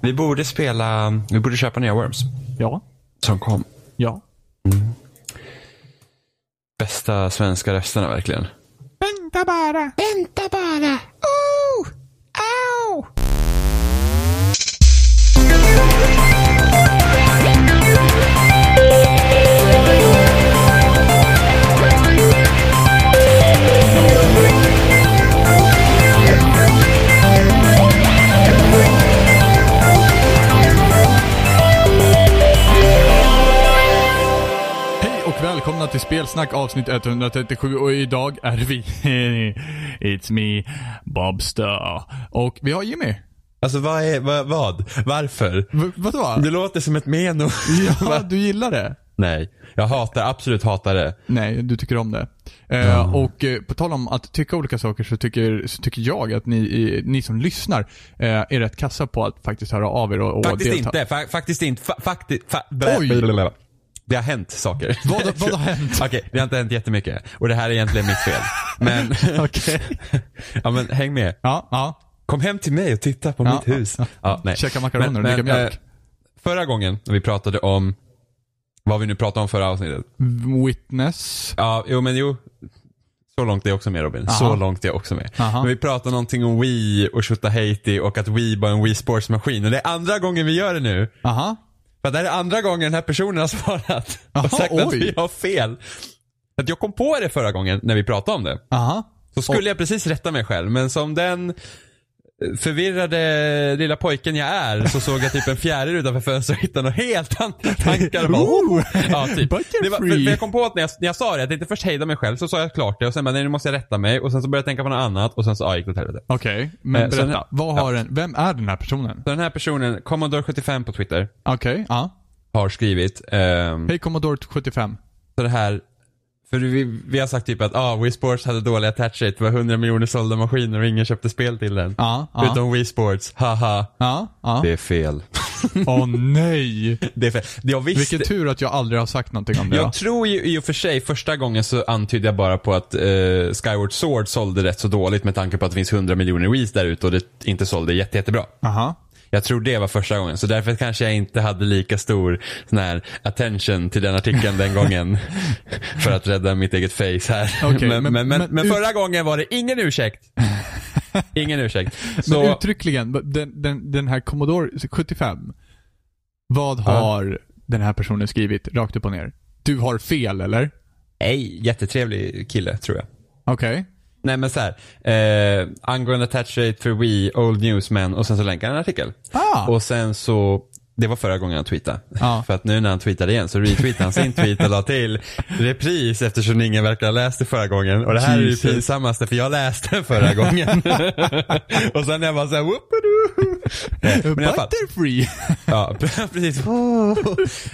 Vi borde spela, vi borde köpa nya Worms. Ja. Som kom. Ja. Bästa svenska rösterna verkligen. Vänta bara. Vänta bara. Välkomna till Spelsnack avsnitt 137 och idag är vi It's me, Bobster. Och vi har Jimmy. Alltså vad är, vad, vad? Varför? V vadå? Det låter som ett meno. Ja, du gillar det? Nej, jag hatar, absolut hatar det. Nej, du tycker om det. Eh, och eh, på tal om att tycka olika saker så tycker, så tycker jag att ni, ni som lyssnar eh, är rätt kassa på att faktiskt höra av er och, och Faktiskt delta. inte, fa faktiskt inte, fa faktiskt, fa Oj. Det har hänt saker. Vad, vad har hänt? Okej, det har inte hänt jättemycket. Och det här är egentligen mitt fel. Men, Okej. ja men häng med. Ja, ja. Kom hem till mig och titta på Ja, mitt hus. ja, Ja, nej. Käka makaroner och dricka mjölk. eh, förra gången när vi pratade om, vad vi nu pratade om förra avsnittet. Witness. Ja, jo men jo. Så långt är jag också med Robin. Aha. Så långt är jag också med. Aha. Men vi pratade någonting om Wii och Haiti och att Wii var en Wii Sports-maskin. Och det är andra gången vi gör det nu. Aha. För det här är andra gången den här personen har svarat Aha, och sagt att oj. vi har fel. Att jag kom på det förra gången när vi pratade om det. Aha. Så skulle jag precis rätta mig själv, men som den förvirrade lilla pojken jag är så såg jag typ en fjäril utanför fönstret och hittade några helt andra tankar. Och bara, Ooh. ja, typ. Det var, för, för jag kom på att när jag, när jag sa det, att jag inte först hejdade mig själv, så sa jag klart det och sen bara, nej nu måste jag rätta mig och sen så började jag tänka på något annat och sen så, ja, gick det åt helvete. Okej, men Eh, så berätta. den- vad har den, vem är den här personen? Den här personen, Commodore75 på Twitter, Okej, ja. har skrivit, ehm, Hej Commodore 75. så det här för vi, vi har sagt typ att ah, Wii Sports hade dålig attach rate, det var 100 miljoner sålda maskiner och ingen köpte spel till den. Ja, ja. Utom Wii Sports, haha. Ja, ja. Det är fel. Åh nej. Det är fel. Jag visste, Vilken tur att jag aldrig har sagt någonting om det. jag då. tror ju i och för sig, första gången så antydde jag bara på att eh, Skyward Sword sålde rätt så dåligt med tanke på att det finns 100 miljoner Wiis där ute och det inte sålde jätte, jättebra. Aha. Jag tror det var första gången, så därför kanske jag inte hade lika stor sån här attention till den artikeln den gången. för att rädda mitt eget face här. Okej, men, men- men, men, men men förra gången var det ingen ursäkt. ingen ursäkt. Men Så, uttryckligen, den, den, den här Commodore 75. Vad har den här personen skrivit rakt upp och ner? Du har fel eller? nej, jättetrevlig kille tror jag. Okej. Nej men så här, eh, angående attach rate för Wii, old news men och sen så länkar han en artikel. Ah. Och sen så, det var förra gången han tweetade. Ja. För att nu när han tweetade igen så retweetade han sin tweet och la till repris eftersom ingen verkar ha läst det förra gången. Och det här Jesus. är det pinsammaste för jag läste förra gången. och sen är jag bara såhär whoopidoo. Eh, Butterfree. ja precis.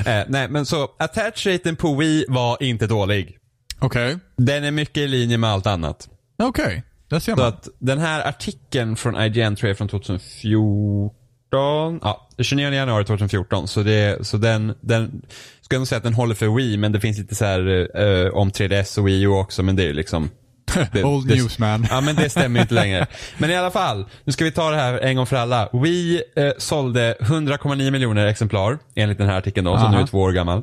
eh, nej men så, attach raten på Wii var inte dålig. Okej. Den är mycket i linje med allt annat. Okej. Där ser Så man. att den här artikeln från IGN tror jag är från 2014. Ja, 29 januari 2014. Så, det, så den, den, jag nog säga att den håller för Wii, men det finns lite så här eh, om 3DS och Wii U också, men det är liksom det, Old det, news man. Ja men det stämmer inte längre. Men i alla fall, nu ska vi ta det här en gång för alla. Wii eh, sålde 100,9 miljoner exemplar enligt den här artikeln då, som nu är Aha. två år gammal.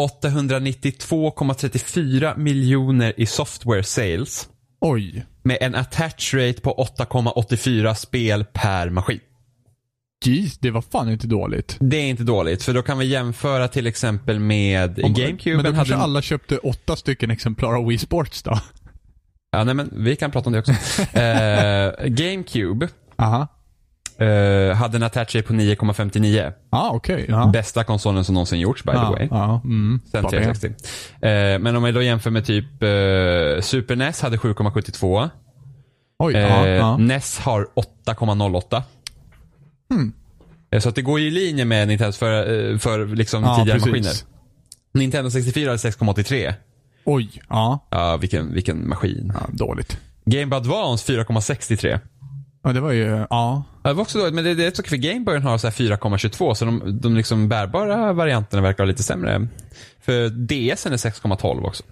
892,34 miljoner i software sales. Oj. Med en attach rate på 8,84 spel per maskin. Jeez, det var fan inte dåligt. Det är inte dåligt, för då kan vi jämföra till exempel med Om- GameCube. Men då kanske hade... alla köpte åtta stycken exemplar av Wii Sports då? Ja, nej men vi kan prata om det också. Eh, GameCube Aha. Eh, hade en attach på 9,59. Ah, okej. Ja. Bästa konsolen som någonsin gjorts by the Ja, way. ja, mm. Sen Bara det. 360. Eh, men om vi då jämför med typ eh, Super NES hade 7,72. Oj, Eh. NES har 8,08. Eh, Så att det går ju i linje med Nintendos för, eh, för liksom tidigare precis. maskiner. Nintendo 64 hade 6,83. Oj, ja. Ja, vilken, vilken maskin. ja. Dåligt. Game Boy Advance 4,63. Ja, det var ju, ja. Det var också dåligt, men det, det är så för Game Boy har så här 4,22 så de, de liksom bärbara varianterna verkar lite sämre. För DSen är 6,12 också.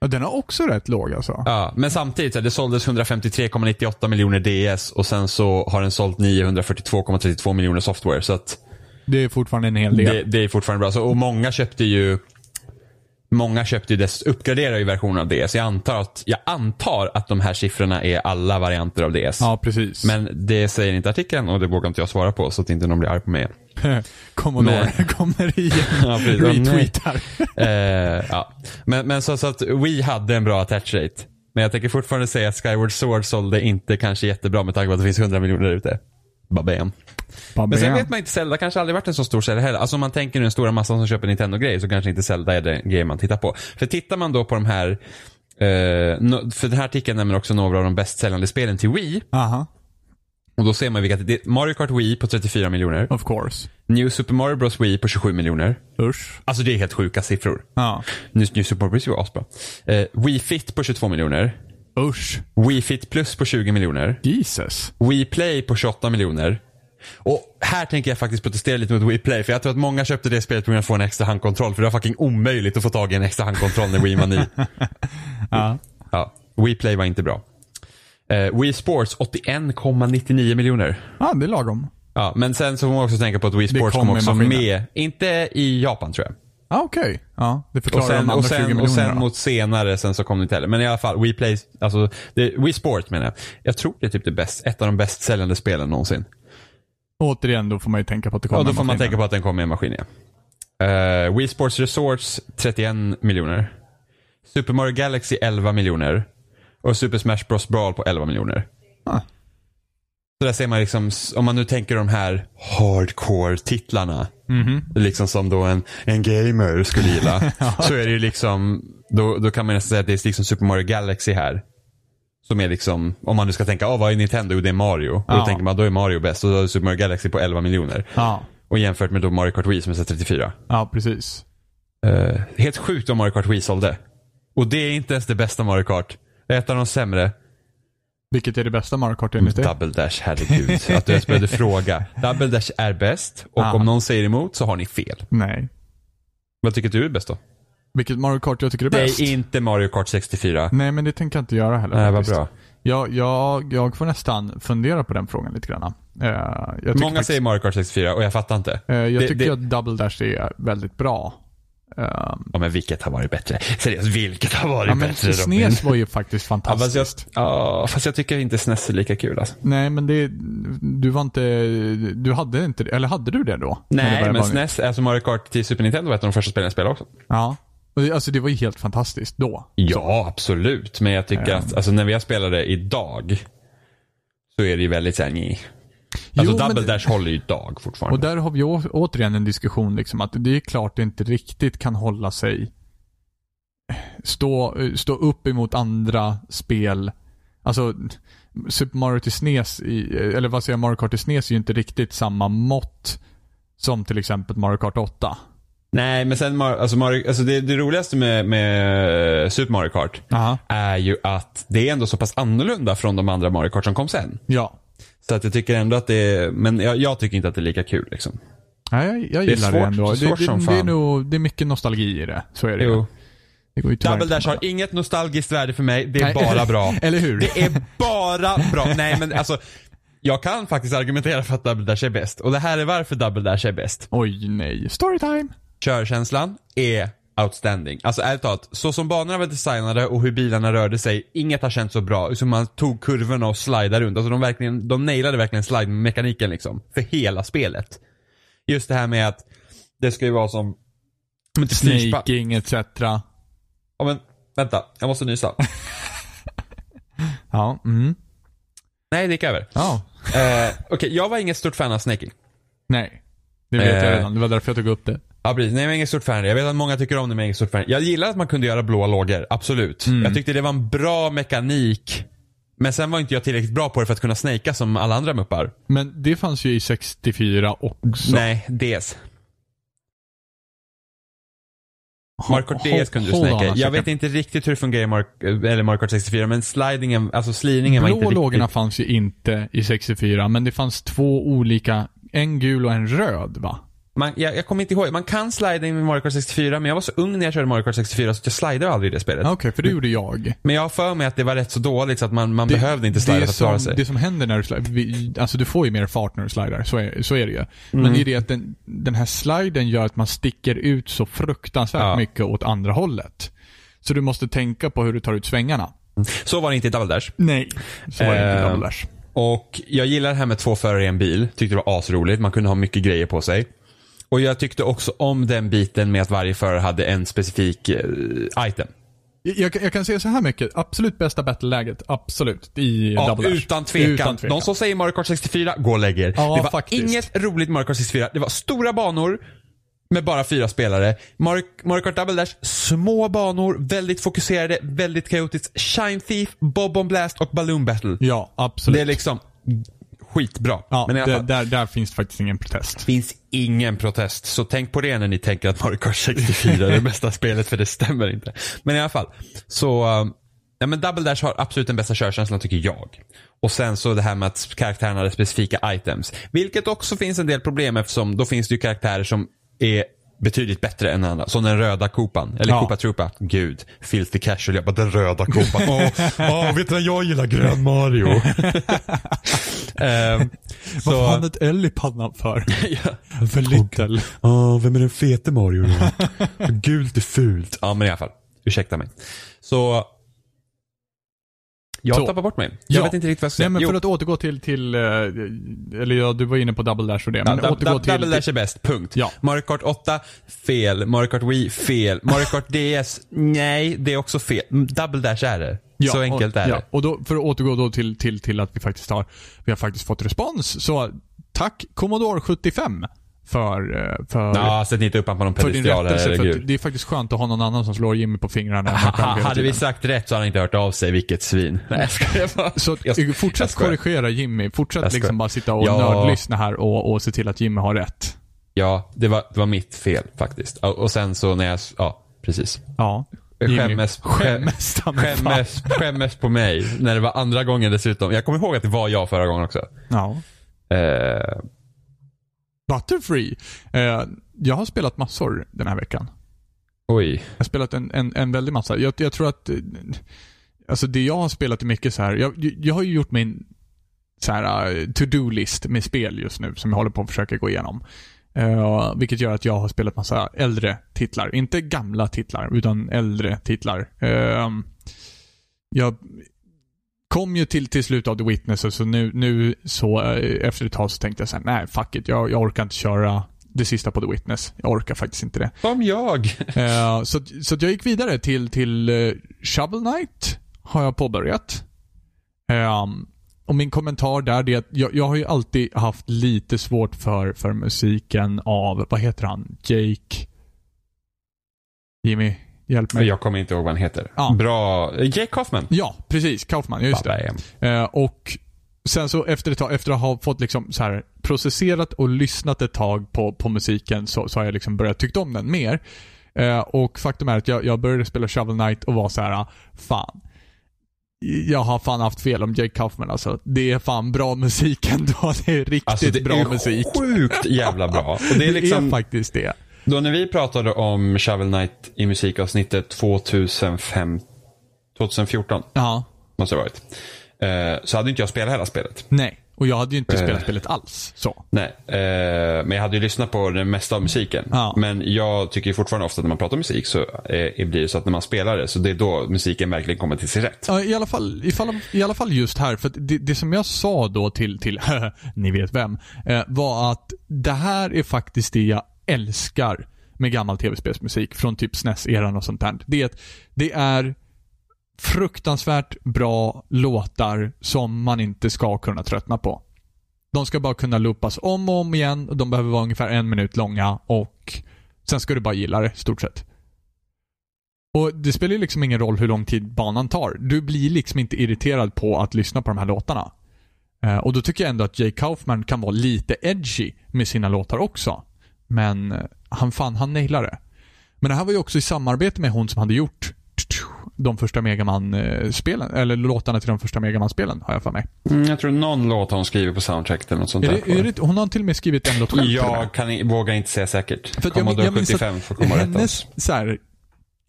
Ja, den är också rätt låg alltså. Ja, men samtidigt, så här, det såldes 153,98 miljoner DS och sen så har den sålt 942,32 miljoner software. Så att Det är fortfarande en hel del. det, det är fortfarande bra. Så, och många köpte ju Många köpte ju dess, uppgraderar ju versionen av DS. Jag antar, att, jag antar att de här siffrorna är alla varianter av DS. Ja, precis. Men det säger inte artikeln och det vågar inte jag svara på så att inte någon blir arg på mig. Commodore kommer igen. Ja, precis. Retweetar. Eh, ja. Men, men så, så att Wii hade en bra attach rate. Men jag tänker fortfarande säga att Skyward Sword sålde inte kanske jättebra med tanke på att det finns 100 miljoner där ute. Babam. Men sen vet man inte, Zelda kanske aldrig varit en så stor säljare heller. Alltså om man tänker nu den stora massan som köper Nintendo-grejer så kanske inte Zelda är den grej man tittar på. För tittar man då på de här, eh, för den här artikeln nämner också några av de bäst säljande spelen till Wii. Aha, Och då ser man vilka, det är Mario Kart Wii på 34 miljoner. of course. New Super Mario Bros Wii på 27 miljoner. Usch. Alltså det är helt sjuka siffror. Ja. New, New Super Mario Bros var asbra. Eh, Wii Fit på 22 miljoner. Usch. Wii Fit Plus på 20 miljoner. Jesus. Wii Play på 28 miljoner. Och här tänker jag faktiskt protestera lite mot Wii Play. För jag tror att många köpte det spelet på grund av att få en extra handkontroll. För det var fucking omöjligt att få tag i en extra handkontroll när Wii var ny. Ja. Ja, Wii Play var inte bra. Eh, Wii Sports 81,99 miljoner. Ja, det är lagom. Ja, men sen så får man också tänka på att Wii Sports kom kom också maskinen. med, inte i Japan tror jag. Ja, okej. Ja, det Och förklarar de sen, andra och 20 sen, och miljonerna. sen då. mot senare, sen så kom det inte heller. Men i alla fall, Wii Play, alltså, det, Wii Sport menar jag. Jag tror det är typ det bäst, ett av de bäst säljande spelen någonsin. Återigen, då får man ju tänka på att det kommer Ja, då får man tänka på att den kommer med en maskin ja. Uh, Wii Sports Resorts 31 miljoner. Super Mario Galaxy 11 miljoner. Och Super Smash Bros Brawl på 11 miljoner. Ah. Så där ser man liksom, om man nu tänker de här hardcore-titlarna. Mhm. Liksom som då en, en gamer skulle gilla. Så är det ju liksom, då, då kan man nästan säga att det är liksom Super Mario Galaxy här. Som är liksom, om man nu ska tänka, oh, vad är Nintendo? Jo, det är Mario. Och då Ja. tänker man, då är Mario bäst. Och då är Super Mario Galaxy på 11 miljoner. Ja. Och jämfört med då Mario Kart Wii som är så 34. ja, precis. Eh, helt sjukt vad Mario Kart Wii sålde. Och det är inte ens det bästa Mario Kart. Det är ett av de sämre. Vilket är det bästa Mario Kart enligt dig? Double Dash, herregud. att du ens behövde fråga. Double Dash är bäst och Ja. om någon säger emot så har ni fel. Nej. Vad tycker du är bäst då? Vilket Mario Kart jag tycker är Det bäst? är inte Mario Kart 64. Nej, men det tänker jag inte göra heller. Nej, vad faktiskt. bra. Jag, jag, jag får nästan fundera på den frågan lite grann. Eh, Många säger Mario Kart 64 och jag fattar inte. Eh, jag Det- tycker det- att Double Dash är väldigt bra. Eh, Ja men vilket har varit bättre? Seriöst, vilket har varit ja, men bättre SNES var ju faktiskt Ja, fast, fantastiskt. jag, ja, fast jag tycker inte SNES är lika kul alltså. Nej, men det, du var inte, du hade inte eller hade du det då? Det Nej, började men? SNES, alltså Mario Kart till Super Nintendo var ett av de första spelen jag spelade också. Ja. Alltså det var ju helt fantastiskt då. Ja, absolut. Men jag tycker att alltså, när vi har spelat det idag så är det ju väldigt såhär, nej. Alltså Jo, Double det- Dash håller ju idag fortfarande. Och där har vi å, återigen en diskussion liksom att det är klart det inte riktigt kan hålla sig stå, stå upp emot andra spel. Alltså Super Mario till SNES, i, eller vad säger jag, Mario Kart till SNES är ju inte riktigt samma mått som till exempel Mario Kart 8. Nej, men sen alltså, Mario, alltså det, det roligaste med, med Super Mario Kart Aha. är ju att det är ändå så pass annorlunda från de andra Mario Kart som kom sen. Ja. Så att jag tycker ändå att det är, men jag, jag tycker inte att det är lika kul liksom. Nej, jag, jag Det är gillar det, svårt- ändå. det svårt det, som det, det, är fan. nog, det är mycket nostalgi i det. Så är det. Jo. Det går ju Double Dash har inget nostalgiskt värde för mig, det är Nej. bara bra. Eller hur? Det är bara bra. Nej men alltså, jag kan faktiskt argumentera för att Double Dash är bäst. Och det här är varför Double Dash är bäst. Oj, nej. Storytime. Körkänslan är outstanding. Alltså ärligt talat, så som banorna var designade och hur bilarna rörde sig, inget har känts så bra. Som man tog kurvorna och slidade runt. Alltså de, verkligen, de nailade verkligen slide-mekaniken liksom. För hela spelet. Just det här med att det ska ju vara som... Snaking etc. Ja men, vänta. Jag måste nysa. Ja. Mm. Nej, det gick över. Ja. Eh, Okej, jag var inget stort fan av snaking. Nej. Det vet jag Eh. redan. Det var därför jag tog upp det. Ja precis, nej jag är ingen stort fan. Jag vet att många tycker om det men jag är ingen stort fan. Jag gillar att man kunde göra blåa lågor, absolut. Mm. Jag tyckte det var en bra mekanik. Men sen var inte jag tillräckligt bra på det för att kunna snaka som alla andra muppar. Men det fanns ju i 64 också. Nej, DS. Kart DS kunde du hold on snaka. a Jag vet inte riktigt hur det fungerar i Mario, eller Kart 64 men slidingen, alltså slidningen var inte Blå riktigt... lågorna fanns ju inte i 64, men det fanns två olika. En gul och en röd va? Man, jag, jag kommer inte ihåg, man kan slida in med Mario Kart 64 men jag var så ung när jag körde Mario Kart 64 så jag slidade aldrig i det spelet. Okej, okay, för det gjorde jag. Men jag har för mig att det var rätt så dåligt så att man, man det, behövde inte slida för att klara sig. Det som händer när du slidar, alltså du får ju mer fart när du slidar, så är, så är det ju. Men mm. det är det att den, den här sliden gör att man sticker ut så fruktansvärt ja. mycket åt andra hållet. Så du måste tänka på hur du tar ut svängarna. Så var det inte i Double Dash. Nej, så var det inte i Double Dash. Och jag gillar det här med två förare i en bil. Tyckte det var asroligt. Man kunde ha mycket grejer på sig. Och jag tyckte också om den biten med att varje förare hade en specifik uh, item. Jag, jag, kan säga så här mycket. Absolut bästa battle-läget. Absolut. I ja, Double Dash. Utan tvekan. utan tvekan. De som säger Mario Kart 64, gå och lägg er. Ja, det var faktiskt. inget roligt Mario Kart 64. Det var stora banor med bara fyra spelare. Mario, Mario Kart Double Dash, små banor, väldigt fokuserade, väldigt kaotiskt. Shine Thief, Bob on Blast och Balloon Battle. Ja, absolut. Det är liksom skitbra. Ja, Men i alla fall, där, där finns det faktiskt ingen protest. finns ingen protest. Så tänk på det när ni tänker att Mario Kart 64 är det bästa spelet, för det stämmer inte. Men i alla fall. Så, um, ja men Double Dash har absolut den bästa körkänslan tycker jag. Och sen så det här med att karaktärerna har specifika items. Vilket också finns en del problem eftersom då finns det ju karaktärer som är betydligt bättre än andra. Som den röda kopan. Eller ja. Koopa Troopa. Gud. Filthy casual. Jag bara, den röda kopan. Åh, oh, oh, vet du jag gillar? Grön Mario. um, vad fan ett L i pannan för? ja. För little. Ja, oh, vem är den fete Mario då? Gult är fult. Ja, men i alla fall. Ursäkta mig. Så jag tappar bort mig. Jag ja. vet inte riktigt vad jag ska säga. Nej, men för att återgå till, till eh, eller ja, du var inne på Double Dash och det. Men ja, återgå till, Double Dash är bäst, punkt. Ja. Mario Kart 8, fel. Mario Kart Wii, fel. Mario Kart DS, nej, det är också fel. Double Dash är det. Ja, så enkelt och, är ja. det. Och då, för att återgå då till, till, till att vi faktiskt har, vi har faktiskt fått respons. Så tack Commodore 75 för... Eh, för ja, sätt inte upp honom på någon pedestal. Det är faktiskt skönt att ha någon annan som slår Jimmy på fingrarna. hade vi sagt rätt så hade han inte hört av sig, vilket svin. Nej, jag bara. Så jag, fortsätt jag korrigera Jimmy. Fortsätt liksom bara sitta och ja. nördlyssna här och, och se till att Jimmy har rätt. Ja, det var, det var mitt fel faktiskt. Och, och sen så när jag, ja, precis. Ja. Skämmes, skämmes, skämmes, skämmes på mig. När det var andra gången dessutom. Jag kommer ihåg att det var jag förra gången också. Ja. Eh, Butterfree. Eh, jag har spelat massor den här veckan. Oj. Jag har spelat en, en, en väldig massa. Jag, jag tror att, eh, alltså det jag har spelat är mycket så här. Jag, jag har ju gjort min så här uh, to-do-list med spel just nu som jag håller på att försöka gå igenom. Uh, vilket gör att jag har spelat massa äldre titlar. Inte gamla titlar, utan äldre titlar. Uh, jag kom ju till, till slut av The Witness, så nu, nu så eh, efter ett tag så tänkte jag såhär, nej fuck it, jag, jag orkar inte köra det sista på The Witness. Jag orkar faktiskt inte det. Som jag. uh, så, så jag gick vidare till, till uh, Shovel Knight. Har jag påbörjat. Um, och min kommentar där är att jag, jag har ju alltid haft lite svårt för, för musiken av, vad heter han? Jake? Jimmy? Hjälp mig. Jag kommer inte ihåg vad han heter. Ja. Bra. Jake Kaufman. Ja, precis. Kaufman. Just det. Eh, och sen så efter ett tag, efter att ha fått liksom så här processerat och lyssnat ett tag på, på musiken så, så har jag liksom börjat tycka om den mer. Eh, och faktum är att jag, jag började spela Shovel Knight och var så här, fan. Jag har fan haft fel om Jake Kaufman alltså. Det är fan bra musik ändå. Det är riktigt alltså, det bra är musik. sjukt jävla bra. Och det är liksom... Det är faktiskt det. Då när vi pratade om Shovel Knight i musikavsnittet 2005, 2014. Ja. Måste det ha varit. Eh, så hade inte jag spelat hela spelet. Nej, och jag hade ju inte spelat uh, spelet alls. Så. Nej, eh, men jag hade ju lyssnat på det mesta av musiken. Ja. Men jag tycker fortfarande ofta när man pratar musik så eh, blir det så att när man spelar det så det är då musiken verkligen kommer till sin rätt. Ja, i alla fall, ifall, i alla fall just här. För det, det som jag sa då till, till ni vet vem, eh, var att det här är faktiskt det jag älskar med gammal tv-spelsmusik från typ SNES-eran och sånt där. Det är, det är fruktansvärt bra låtar som man inte ska kunna tröttna på. De ska bara kunna loopas om och om igen. De behöver vara ungefär en minut långa och sen ska du bara gilla det, stort sett. Och Det spelar ju liksom ingen roll hur lång tid banan tar. Du blir liksom inte irriterad på att lyssna på de här låtarna. Eh, och då tycker jag ändå att Jay Kaufman kan vara lite edgy med sina låtar också. Men eh, han fan, han nailar det. Men det här var ju också i samarbete med hon som hade gjort de första Megaman-spelen. Eller låtarna till de första Megaman-spelen, har jag för mig. Mm, jag tror någon låt hon skriver på soundtracket eller något sånt Är där. det, är det, hon har till och med skrivit en låt själv jag kan, vågar inte säga säkert. För att jag, Commodore jag minns 75 får komma rätt hennes så här,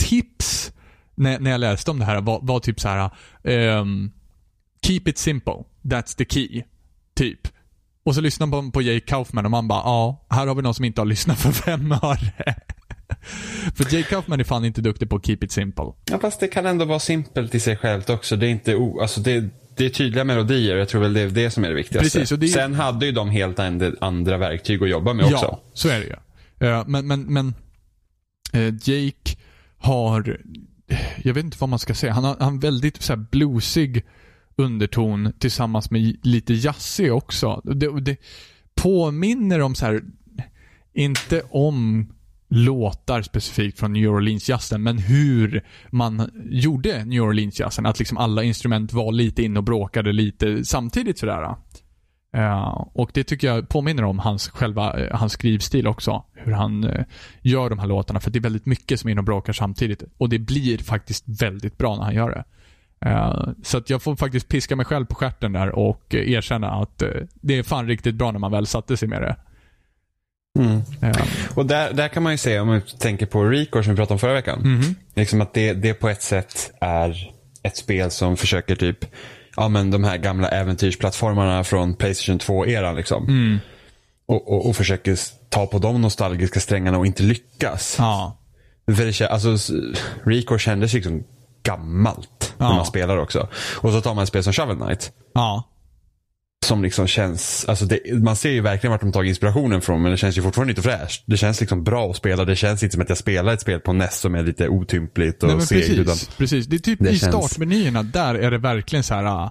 tips när, när jag läste om det här var, var typ så här. ehm, keep it simple, that's the key. Typ. Och så lyssnar man på, Jake Kaufman och man bara, ja, här har vi någon som inte har lyssnat för fem öre. för Jake Kaufman är fan inte duktig på att keep it simple. Ja, fast det kan ändå vara simpelt i sig självt också. Det är inte o, alltså det, det är tydliga melodier. Jag tror väl det är det som är det viktigaste. Precis, och det är- Sen hade ju de helt and- andra verktyg att jobba med också. Ja, så är det ju. Eh, men men, men eh, Jake har, jag vet inte vad man ska säga, han har, har väldigt så här bluesig underton tillsammans med lite jazzig också. Det, det påminner om så här, inte om låtar specifikt från New Orleans-jazzen, men hur man gjorde New Orleans-jazzen. Att liksom alla instrument var lite in och bråkade lite samtidigt sådär. Uh, och det tycker jag påminner om hans själva, uh, hans skrivstil också. Hur han uh, gör de här låtarna. För det är väldigt mycket som är inne och bråkar samtidigt. Och det blir faktiskt väldigt bra när han gör det. Eh, så att jag får faktiskt piska mig själv på stjärten där och erkänna att eh, det är fan riktigt bra när man väl satte sig med det. Mm. Eh, Och där, där kan man ju se, om man tänker på Recore som vi pratade om förra veckan. mhm. Liksom att det, det på ett sätt är ett spel som försöker typ, ja men de här gamla äventyrsplattformarna från Playstation 2-eran liksom. mm. Och, och, och försöker ta på de nostalgiska strängarna och inte lyckas. Ja. För det, alltså, Recore kändes liksom gammalt när man spelar också. Och så tar man ett spel som Shovel Knight. Ja. Som liksom känns, alltså det, man ser ju verkligen vart de tagit inspirationen från men det känns ju fortfarande inte fräscht. Det känns liksom bra att spela. Det känns inte som att jag spelar ett spel på NES som är lite otympligt och Nej, segt. precis, precis. Det är typ det i känns- startmenyerna, där är det verkligen så här.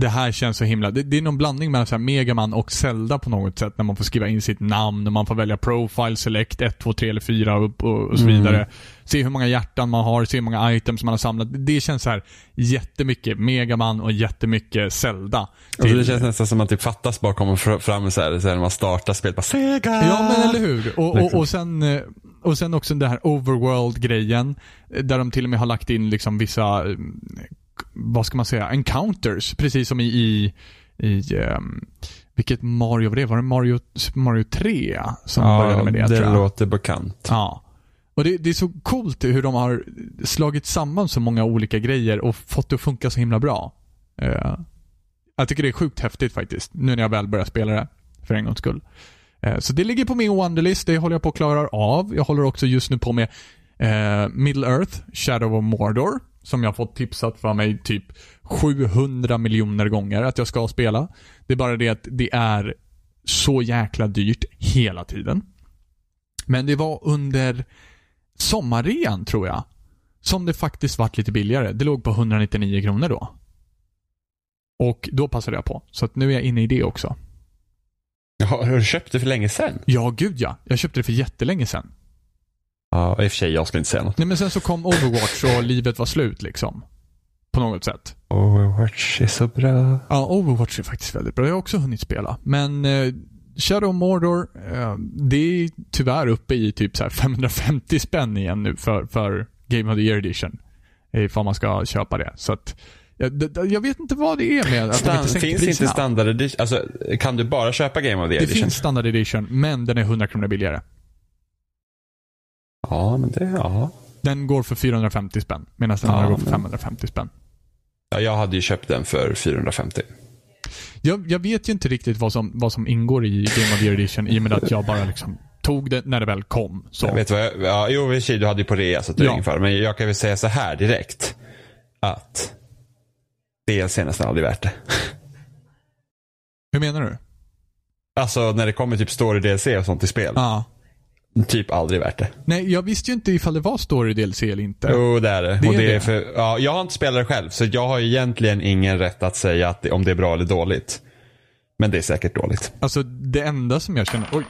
Det här känns så himla... Det, det är någon blandning mellan så här Megaman och Zelda på något sätt. När man får skriva in sitt namn och man får välja profile, select 1, 2, 3 eller 4 och, och, och så Mm. vidare. Se hur många hjärtan man har, se hur många items man har samlat. Det känns så här jättemycket Megaman och jättemycket Zelda. alltså det känns nästan som att det fattas bara komma fr- fram så här, så här när man startar spelet. Bara Sega! Ja, men eller hur? Och, och, Liksom. och, sen, eh, och sen också den här overworld-grejen. eh, Där de till och med har lagt in liksom vissa, eh, vad ska man säga, encounters. Precis som i, i, i ehm, vilket Mario var det? Var det Mario, Mario 3 som började med det, det tror jag? låter bekant. Ja. Och det, det är så coolt hur de har slagit samman så många olika grejer och fått det att funka så himla bra. Eh, jag tycker det är sjukt häftigt faktiskt, nu när jag väl börjar spela det. För en gångs skull. Eh, så det ligger på min Wonderlist, det håller jag på att klara av. Jag håller också just nu på med eh, Middle Earth, Shadow of Mordor. Som jag fått tipsat för mig typ 700 miljoner gånger att jag ska spela. Det är bara det att det är så jäkla dyrt hela tiden. Men det var under sommarrean tror jag. Som det faktiskt vart lite billigare. Det låg på 199 kronor då. Och då passade jag på. Så att nu är jag inne i det också. Jaha, har du köpt det för länge sedan? Ja, gud ja. Jag köpte det för jättelänge sedan. Ja, i och för sig, jag skulle inte säga något. Nej men sen så kom Overwatch och livet var slut liksom. På något sätt. Overwatch är så bra. Ja, Overwatch är faktiskt väldigt bra. Jag har också hunnit spela. Men eh, Shadow of Mordor, eh, det är tyvärr uppe i typ så här 550 spänn igen nu för, för Game of the Year Edition. Ifall man ska köpa det. Så att, jag, jag vet inte vad det är med att de Stan- inte sänkte finns inte priserna. standard edition? Alltså, kan du bara köpa Game of the det Edition? finns standard edition, men den är 100 kronor billigare. Ja, men det, ja. Den går för 450 spänn, medan den Ja, andra går för men- 550 spänn. ja. Jag hade ju köpt den för 450. Jag, jag vet ju inte riktigt vad som, vad som ingår i Game of the Year Edition i och med att jag bara liksom tog det när det väl kom. Så. Jag vet vad jag, ja, jo, du hade ju på rea så Ja. ingen fara. Men jag kan väl säga så här direkt. Att DLC nästan aldrig värt det. Hur menar du? Alltså när det kommer typ story DLC och sånt i spel. Ja. Typ aldrig värt det. Nej, jag visste ju inte ifall det var story DLC eller inte. Jo, det är det. Det och det är det. för, ja, jag har inte spelat det själv, så jag har egentligen ingen rätt att säga att det, om det är bra eller dåligt. Men det är säkert dåligt. Alltså, det enda som jag känner... Oj,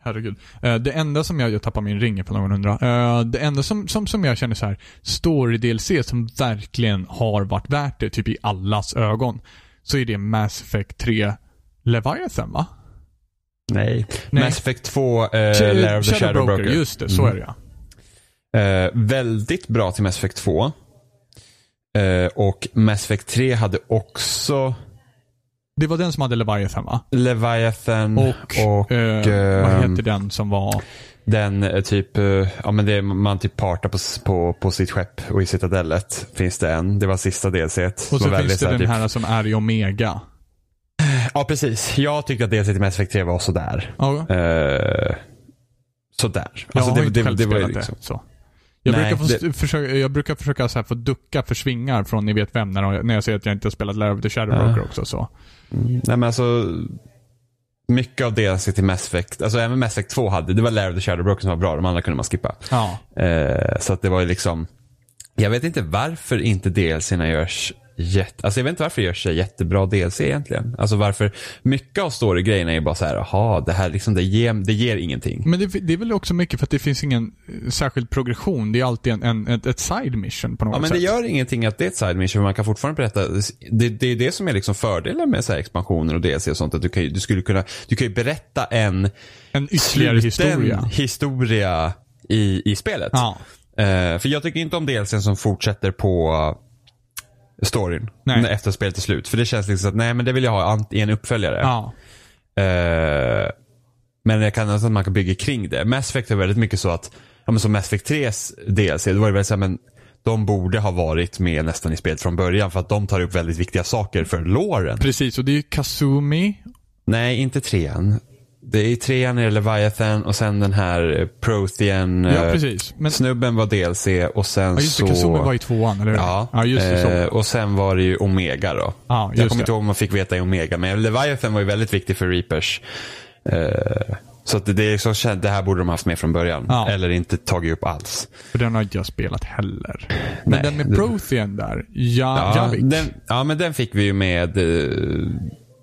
herregud. Eh, det enda som jag... Jag tappar min ring för någon undrar. Eh, det enda som, som, som jag känner så här story DLC som verkligen har varit värt det, typ i allas ögon, så är det Mass Effect 3 Leviathan, va? Nej. Nej. Mass Effect 2, eh, Lair of the Shadow Broker. Just det, så Mm. är det ja. Eh, väldigt bra till Mass Effect 2. Eh, och Mass Effect 3 hade också Det var den som hade Leviathan va? Leviathan Och, och eh, vad ehm, heter den som var... den eh, typ, eh, ja men det är, man typ partar på, på, på sitt skepp och i citadellet finns det en. Det var sista DLC. Och så finns det den här som är i Omega. Ja precis. Jag tyckte att DLC till Mass Effect 3 var sådär. Ja, Uh, sådär. jag Alltså, har det, inte det, själv det spelat liksom. det. Så. Jag, Nej, brukar det- försöka, jag brukar försöka så här få ducka för svingar från ni vet vem när, de, när jag ser att jag inte har spelat Lair of the Shadow Ja. Broker också. Så. Mm, Nej men alltså. Mycket av DLC till Mass Effect, alltså även Mass Effect 2 hade, det var Lair of the Shadow Broken som var bra, de andra kunde man skippa. Ja. Eh, så att det var ju liksom, jag vet inte varför inte DLCerna görs jätte, alltså jag vet inte varför det görs jättebra DLC egentligen. Alltså varför, mycket av story-grejerna är ju bara så här, jaha, det här liksom, det ger, det ger ingenting. Men det, det är väl också mycket för att det finns ingen särskild progression. Det är alltid en, en, ett, ett side mission på något Ja men sätt. det gör ingenting att det är ett side mission, för man kan fortfarande berätta. Det, det är det som är liksom fördelen med så här expansioner och DLC och sånt. Att du, kan, ju- du skulle kunna, du kan ju berätta en en ytterligare historia. historia i, i spelet. Ja. Eh, för jag tycker inte om DLCn som fortsätter på uh, storyn. Nej. Efter spelet är slut. För det känns liksom att nej men det vill jag ha i en uppföljare. Ja. Eh, men jag kan alltså att man kan bygga kring det. Mass Effect är väldigt mycket så att, ja men som Mass Effect 3s DLC, det var ju väldigt så här, men de borde ha varit med nästan i spelet från början för att de tar upp väldigt viktiga saker för låren. Precis, och det är ju Kazumi. Nej, inte trean. Det är i trean är det Leviathan och sen den här eh, Prothean. Ja, eh, precis. Men, Snubben var DLC och sen ja, just det, så... Kazumi var i tvåan, eller hur? Ja, ja just det. Eh, och sen var det ju Omega då. Ja, jag just kommer det. inte ihåg om man fick veta i Omega, men Leviathan var ju väldigt viktig för Reapers. Så att det, är så det här borde de haft med från början. Ja. Eller inte tagit upp alls. För den har inte jag spelat heller. Men Nej, den med Prothean där, ja, Ja, den, ja, men den fick vi ju med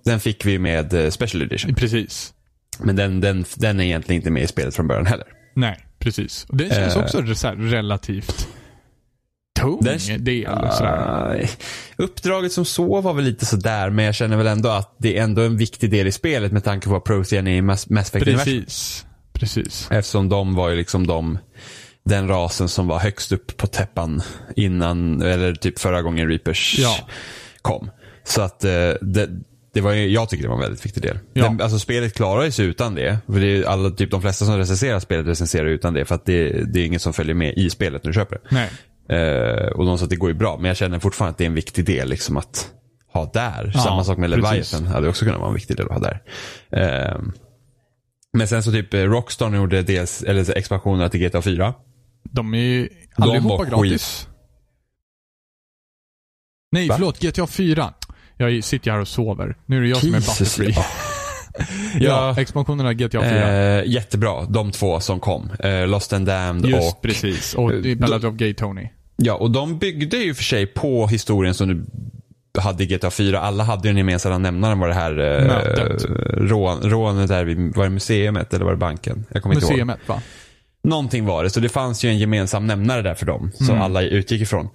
den fick vi med Special Edition. Precis. Men den, den, den är egentligen inte med i spelet från början heller. Nej, precis. Och den känns Eh. också relativt tung Den- del. Uh, uppdraget som så var väl lite sådär, men jag känner väl ändå att det är ändå en viktig del i spelet med tanke på vad Prothean är i Mass, Mass Effect universum. Precis. Precis. Eftersom de var ju liksom de, den rasen som var högst upp på täppan innan, eller typ förra gången Reapers Ja. kom. Så att eh, det, det var jag tycker det var en väldigt viktig del. Ja. Den, alltså spelet klarar sig utan det. För det är alla, typ de flesta som recenserar spelet recenserar utan det. För att det, det är inget som följer med i spelet när du köper det. Nej. Eh, och de sa att det går ju bra, men jag känner fortfarande att det är en viktig del liksom att ha där. Ja, Samma sak med. Leviathan hade också kunnat vara en viktig del att ha där. Eh, men sen så typ eh, Rockstar gjorde dels, eller expansionerna till GTA 4. De är ju allihopa gratis. Nej, Va? förlåt. GTA 4. Jag sitter här och sover. Nu är det jag som är butterfree. ja. Ja, expansionerna GTA 4. Eh, jättebra, de två som kom. Eh, Lost and Damned Just och... precis. Och är Ballad of Gay Tony. Ja, och de byggde ju för sig på historien som du hade i GTA 4. Alla hade ju den gemensamma nämnaren var det här eh, rån, rånet där vid, var det museumet eller var det banken? Jag kommer inte ihåg. Museumet va? Någonting var det, så det fanns ju en gemensam nämnare där för dem. Som Mm. alla utgick ifrån.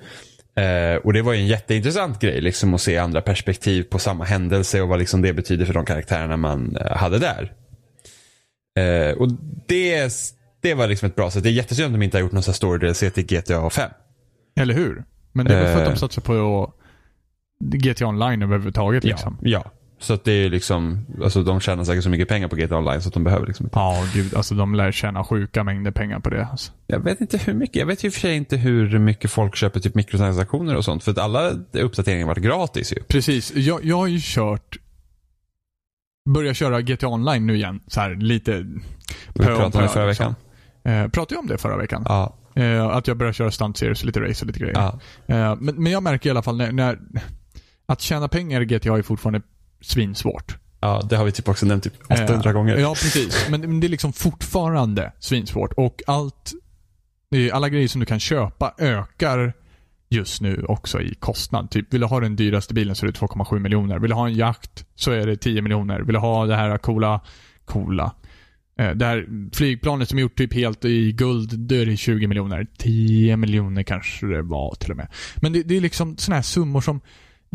Eh, och det var ju en jätteintressant grej, liksom att se andra perspektiv på samma händelse och vad liksom det betyder för de karaktärerna man eh, hade där. Eh, och det, det var liksom ett bra sätt. Det är jättesynd att de inte har gjort någon sån här story DLC till GTA 5. Eller hur? Men det är väl för att Eh. de satsar på GTA Online överhuvudtaget liksom. Ja, ja. Så att det är liksom, alltså de tjänar säkert så mycket pengar på GTA Online så att de behöver liksom inte. Ja, gud. Alltså de lär tjäna sjuka mängder pengar på det. Alltså. Jag vet inte hur mycket, jag vet ju och för sig inte hur mycket folk köper typ mikrotransaktioner och sånt. För att alla uppdateringar har varit gratis ju. Precis. Jag, jag har ju kört Börjar köra GTA Online nu igen. Så här lite Vi pratade om det förra liksom. veckan. Eh, pratade jag om det förra veckan? Ja. Eh, att jag börjar köra stunt series, lite race och lite grejer. ja. Eh, men, men jag märker i alla fall när, när att tjäna pengar i GTA är fortfarande svinsvårt. Ja, det har vi typ också nämnt typ 800 Eh, gånger. Ja, precis. Men, men det är liksom fortfarande svinsvårt. Och allt, alla grejer som du kan köpa ökar just nu också i kostnad. Typ, vill du ha den dyraste bilen så är det 2,7 miljoner. Vill du ha en jakt så är det 10 miljoner. Vill du ha det här coola, coola, eh, det här flygplanet som är gjort typ helt i guld, då är det 20 miljoner. 10 miljoner kanske det var till och med. Men det, det är liksom sådana här summor som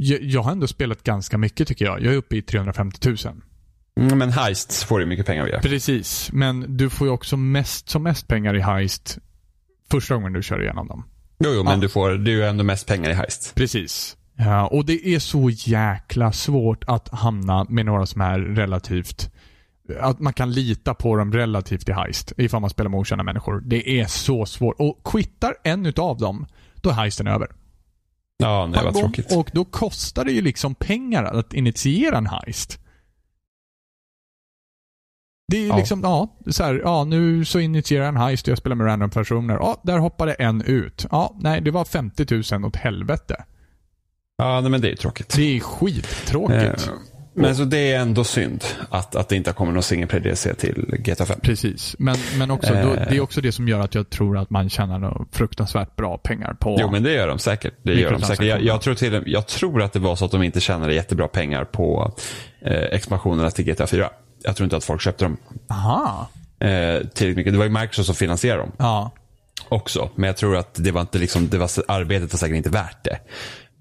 jag, jag har ändå spelat ganska mycket tycker jag. Jag är uppe i 350 000. Mm, men Heist får du mycket pengar via. Precis, men du får ju också mest, som mest pengar i Heist första gången du kör igenom dem. Jo, jo men Ja. du får, det är ju ändå mest pengar i heist. Precis. Ja, och det är så jäkla svårt att hamna med några som är relativt att man kan lita på dem relativt i heist ifall man spelar med okända människor. Det är så svårt. Och quittar en utav dem, då är heisten över. Ja, nej vad tråkigt. Och då kostar det ju liksom pengar att initiera en heist. Det är ju Ja. liksom, ja, så här, ja nu så initierar jag en heist och jag spelar med random personer. Ja, där hoppade en ut. Ja, nej, det var 50 000 åt helvete. Ja, nej, men det är tråkigt. Det är skittråkigt. Eh, Men så det är ändå synd att, att det inte har kommit någon single play DLC till GTA 5. Precis. Men, men också, då, Eh. det är också det som gör att jag tror att man tjänar fruktansvärt bra pengar på... Jo, men det gör de säkert. Det gör de säkert. Jag, jag, tror till, jag tror att det var så att de inte tjänade jättebra pengar på eh, expansionerna till GTA 4. Jag tror inte att folk köpte dem Aha. eh, tillräckligt mycket. Det var ju Microsoft som finansierade dem Ja. också. Men jag tror att det var inte liksom, det var, arbetet var säkert inte värt det.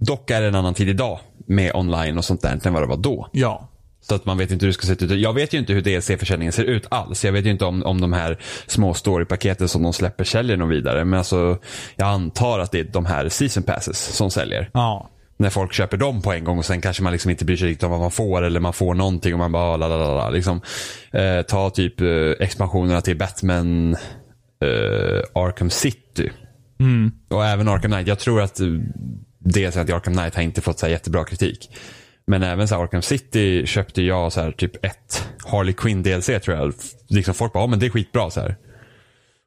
Dock är det en annan tid idag med online och sånt där än vad det var då. Ja. Så att man vet inte hur det ska se ut. Jag vet ju inte hur DLC-försäljningen ser ut alls. Jag vet ju inte om, om de här små storypaketen som de släpper säljer något vidare. Men alltså, jag antar att det är de här season passes som säljer. Ja. När folk köper dem på en gång och sen kanske man liksom inte bryr sig riktigt om vad man får eller man får någonting och man bara la la la la. Liksom, eh, ta typ eh, expansionerna till Batman eh, Arkham City. Mm. Och även Arkham Knight. Jag tror att eh, dels att Arkham Knight har inte fått så jättebra kritik. Men även så här, Arkham City köpte jag så här, typ ett Harley Quinn DLC tror jag. Liksom folk bara, ja men det är skitbra så här.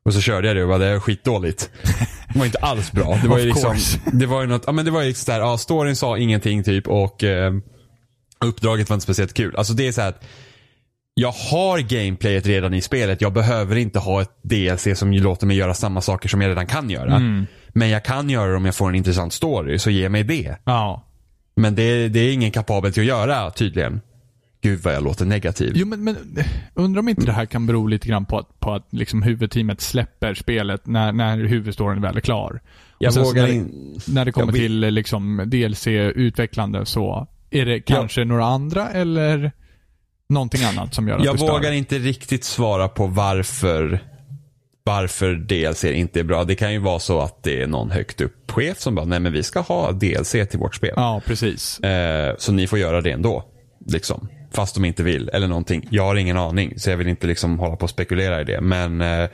Och så körde jag det och bara, det är skitdåligt. Det var inte alls bra. Det var ju liksom, det var ju något, ja men det var ju liksom så här, ja storyn sa ingenting typ och eh, uppdraget var inte speciellt kul. Alltså det är så här att jag har gameplayet redan i spelet. Jag behöver inte ha ett DLC som låter mig göra samma saker som jag redan kan göra. Mm. Men jag kan göra det om jag får en intressant story, så ge mig det. Ja. Men det, det är ingen kapabel till att göra tydligen. Gud vad jag låter negativ. Jo, men, men undrar om inte det här kan bero lite grann på att, på att liksom huvudteamet släpper spelet när, när huvudstoryn väl är klar. jag sen vågar när, in... när det kommer jag vill- till liksom DLC-utvecklande så är det kanske några andra eller någonting annat som gör att Jag det vågar inte riktigt svara på varför varför DLC inte är bra. Det kan ju vara så att det är någon högt upp chef som bara, nej men vi ska ha DLC till vårt spel. Ja, precis. Eh, så ni får göra det ändå. Liksom. Fast de inte vill eller någonting. Jag har ingen aning så jag vill inte liksom hålla på och spekulera i det. Men eh,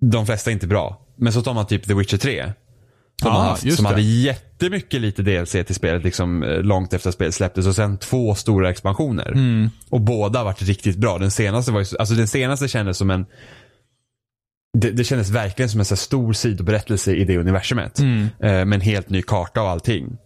de flesta är inte bra. Men så tar man typ The Witcher 3. Som, Ah, haft, som det. hade jättemycket lite DLC till spelet liksom, eh, långt efter att spelet släpptes och sen två stora expansioner. Mm. Och båda varit riktigt bra. Den senaste var ju, så- alltså den senaste kändes som en det, det kändes verkligen som en så stor sidoberättelse i det universumet. Mm. Eh, med en helt ny karta och allting.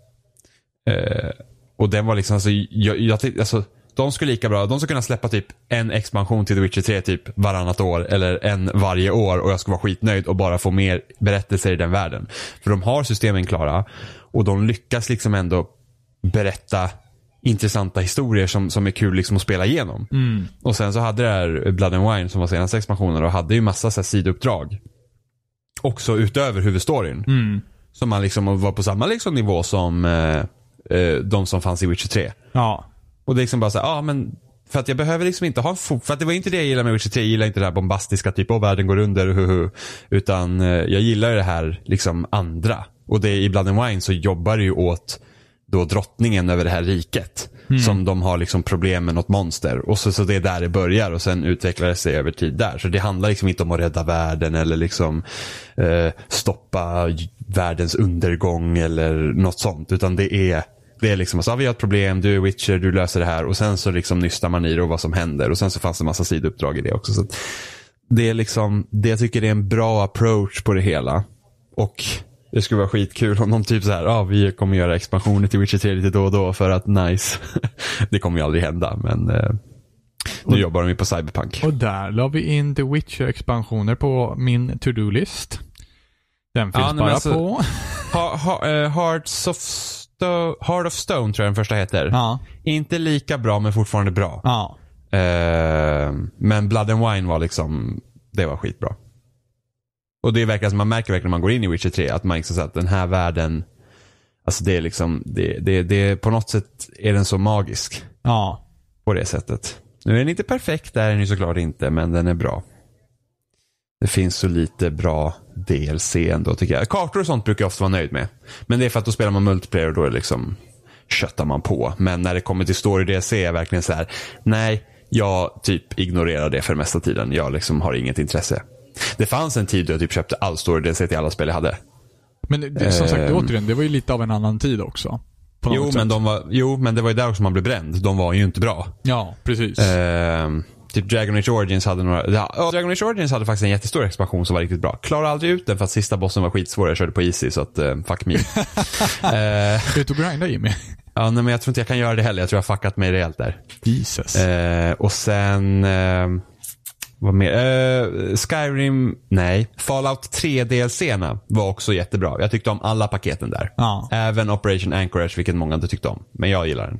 Eh, och den var liksom, alltså, jag, jag, alltså, de skulle lika bra, de skulle kunna släppa typ en expansion till The Witcher 3 typ varannat år eller en varje år och jag skulle vara skitnöjd och bara få mer berättelser i den världen. För de har systemen klara och de lyckas liksom ändå berätta intressanta historier som, som är kul liksom att spela igenom. Mm. Och sen så hade det här Blood and Wine som var senaste expansionen och hade ju massa så här sidouppdrag. Också utöver huvudstoryn. Mm. Som man liksom var på samma liksom nivå som eh, eh, de som fanns i Witcher 3. Ja. Och det är liksom bara så här, ja men för att jag behöver liksom inte ha en för att det var inte det jag gillade med Witcher 3. Jag gillar inte det här bombastiska typ, åh världen går under, hu, hu. Utan eh, jag gillar det här liksom andra. Och det i Blood and Wine så jobbar det ju åt då drottningen över det här riket. Som de har liksom problem med något monster. Och så, så det är där det börjar och sen utvecklar det sig över tid där. Så det handlar liksom inte om att rädda världen eller liksom eh, stoppa världens undergång eller något sånt. Utan det är det är liksom så, ah, vi har ett problem, du är Witcher, du löser det här och sen så liksom nystar man i det och vad som händer och sen så fanns det massa sidouppdrag i det också. Så det är liksom, det jag tycker är en bra approach på det hela. Och det skulle vara skitkul om de typ så här, ja ah, vi kommer göra expansioner till Witcher 3 lite då och då för att nice. det kommer ju aldrig hända men eh, nu Och- jobbar de ju på Cyberpunk. Och där la vi in The Witcher-expansioner på min to-do-list. Den finns Ja, bara alltså- på... Ha, ha, eh, Hearts of Sto- Heart of Stone tror jag den första heter. Ja. Inte lika bra men fortfarande bra. Ja. Eh, men Blood and Wine var liksom, det var skitbra. Och det är verkligen, som man märker verkligen när man går in i Witcher 3 att man liksom så att den här världen, alltså det är liksom, det, det, det, på något sätt är den så magisk det finns så lite bra DLC ändå tycker jag. Kartor och sånt brukar jag ofta vara nöjd med. Men det är för att då spelar man multiplayer och då är det liksom köttar man på. Men när det kommer till story DLC är jag verkligen så här, nej, jag typ ignorerar det för mesta tiden. Jag liksom har inget intresse. Det fanns en tid då jag typ köpte all story DLC till alla spel jag hade. Men det, som sagt, Ehm. återigen, det var ju lite av en annan tid också. Jo men, de var, jo, men det var ju där också man blev bränd. De var ju inte bra. Ja, precis. Ehm, typ Dragon Age Origins hade några, ja, Dragon Age Origins hade faktiskt en jättestor expansion som var riktigt bra. Klarade aldrig ut den för att sista bossen var skitsvår. Jag körde på easy så att, uh, fuck me. uh, Ut och grinda Jimmy. ja, nej, men jag tror inte jag kan göra det heller. Jag tror jag har fuckat mig rejält där. Jesus. Eh, och sen, eh, vad mer? Eh, Skyrim, nej. Fallout 3 DLCerna var också jättebra. Jag tyckte om alla paketen där. Ja. Även Operation Anchorage, vilket många inte tyckte om. Men jag gillar den.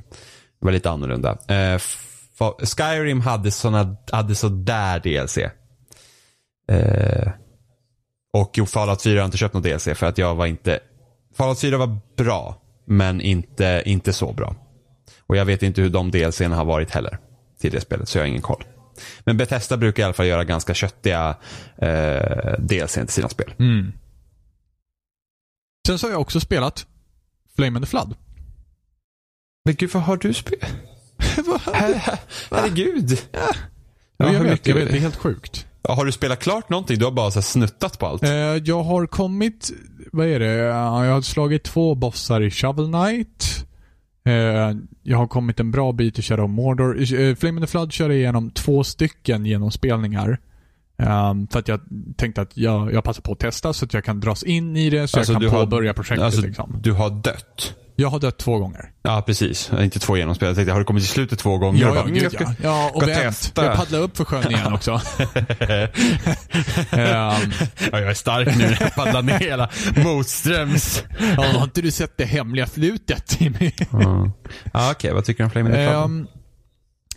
Det var lite annorlunda. Fa- Skyrim hade såna, hade sådär DLC. Eh, och jo, Fallout 4 har jag inte köpt någon DLC för att jag var inte... Fallout 4 var bra, men inte, inte så bra. Och jag vet inte hur de DLCn har varit heller till det spelet, så jag har ingen koll. Men Bethesda brukar i alla fall göra ganska köttiga eh, DLCn till sina spel. Mm. Sen så har jag också spelat Flame and the Flood. Men gud, vad har du spelat? Herregud. Ja, Ja, jag, hur vet, jag vet, det är helt sjukt. Har du spelat klart någonting? Du har bara så snuttat på allt. Eh, jag har kommit, vad är det, Ja, jag har slagit två bossar i Shovel Knight. Eh, jag har kommit en bra bit i Shadow Mordor. Uh, Flame and the Flood kör jag igenom två stycken genomspelningar. Um, för att jag tänkte att jag, jag passar på att testa så att jag kan dras in i det så Alltså, jag kan har- påbörja projektet Alltså, liksom. du har dött. Jag har dött två gånger. Ja, precis. Inte två genomspel. Jag tänkte, har du kommit till slutet två gånger? Ja, ja, bara, gud, ja. ja och vänt. Jag paddlade upp för sjön igen också. Ehm, Ja, jag är stark nu när jag paddlar ner hela motströms. ja, har inte du sett det hemliga slutet Jimmy? Ja, ja okej. Vad tycker du om Flaming the Flood? Ehm,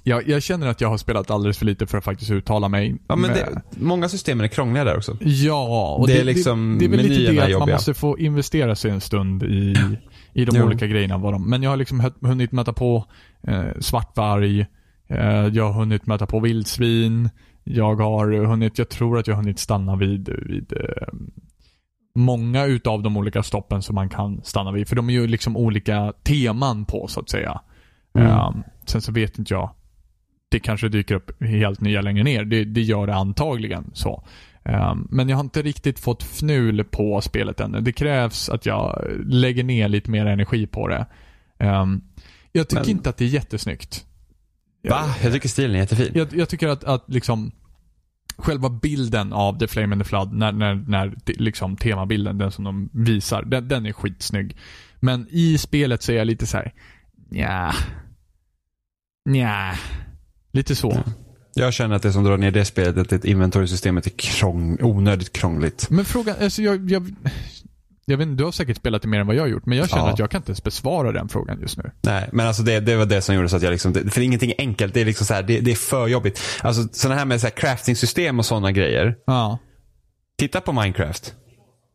jag, jag känner att jag har spelat alldeles för lite för att faktiskt uttala mig. Ja, men det, många systemen är krångliga där också. Ja, och Det det, är liksom- det, det är väl lite det att man måste få investera sig en stund i, i de Jo. olika grejerna. Vad de, men jag har liksom hunnit möta på eh, svartvarg, eh, jag har hunnit möta på vildsvin, jag har hunnit, jag tror att jag har hunnit stanna vid, vid eh, många utav de olika stoppen som man kan stanna vid. För de är ju liksom olika teman på så att säga. Mm. Ehm, sen så vet inte jag. Det kanske dyker upp helt nya längre ner. Det, det gör det antagligen så. Ehm, men jag har inte riktigt fått fnul på spelet ännu. Det krävs att jag lägger ner lite mer energi på det. Ehm, jag tycker Men- inte att det är jättesnyggt. Va? Jag tycker stilen är jättefin. Jag, jag tycker att, att liksom själva bilden av The Flame and the Flood, när, när, när liksom temabilden, den som de visar, den, den är skitsnygg. Men i spelet så är jag lite så här. Nja. Nja. Lite så. Ja. Jag känner att det som drar ner det spelet är att det inventory-systemet är krång, onödigt krångligt. Men frågan, alltså jag, jag, jag vet inte, du har säkert spelat det mer än vad jag har gjort, men jag känner Ja. att jag kan inte ens besvara den frågan just nu. Nej, men alltså det, det var det som gjorde så att jag liksom, för ingenting är enkelt. Det är liksom så här, det, det är för jobbigt. Alltså sådana här med så här crafting-system och sådana grejer. Ja. Titta på Minecraft.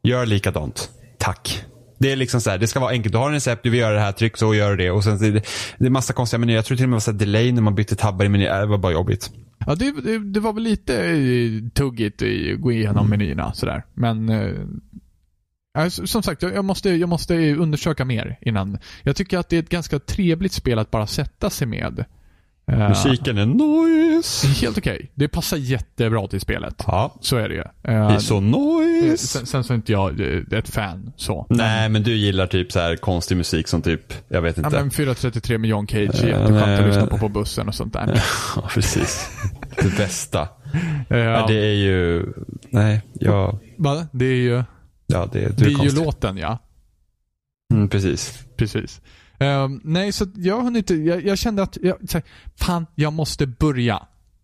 Gör likadant. Tack. Det är liksom så här, det ska vara enkelt. Du har en recept, du vill göra det här, tryck så och gör det. Och sen det, det är massa konstiga menyer. Jag tror till och med det var så delay när man bytte tabbar i menyer. Det var bara jobbigt. Ja, det, det, det var väl lite eh, tuggigt att gå igenom menyerna sådär. Men eh, alltså, som sagt, jag jag måste, jag måste undersöka mer innan. Jag tycker att det är ett ganska trevligt spel att bara sätta sig med. Eh, Musiken är noise. Helt okej. Det passar jättebra till spelet. Ja, Så är det ju. det Eh, är så noise. sen, sen så är inte jag eh, ett fan så. Nej, men du gillar typ så här konstig musik som typ, jag vet Ja, inte. men 433 med John Cage är Eh, jätteskönt att nej, lyssna men- på på bussen och sånt där. Ja, precis. Det bästa. Eh, Ja, det är ju, nej, ja, va? Det är ju, ja det, du det är är ju låten ja. Mm, precis. Precis. Ehm, nej, så jag har hunnit, jag, jag kände att, jag, här, fan, jag måste börja.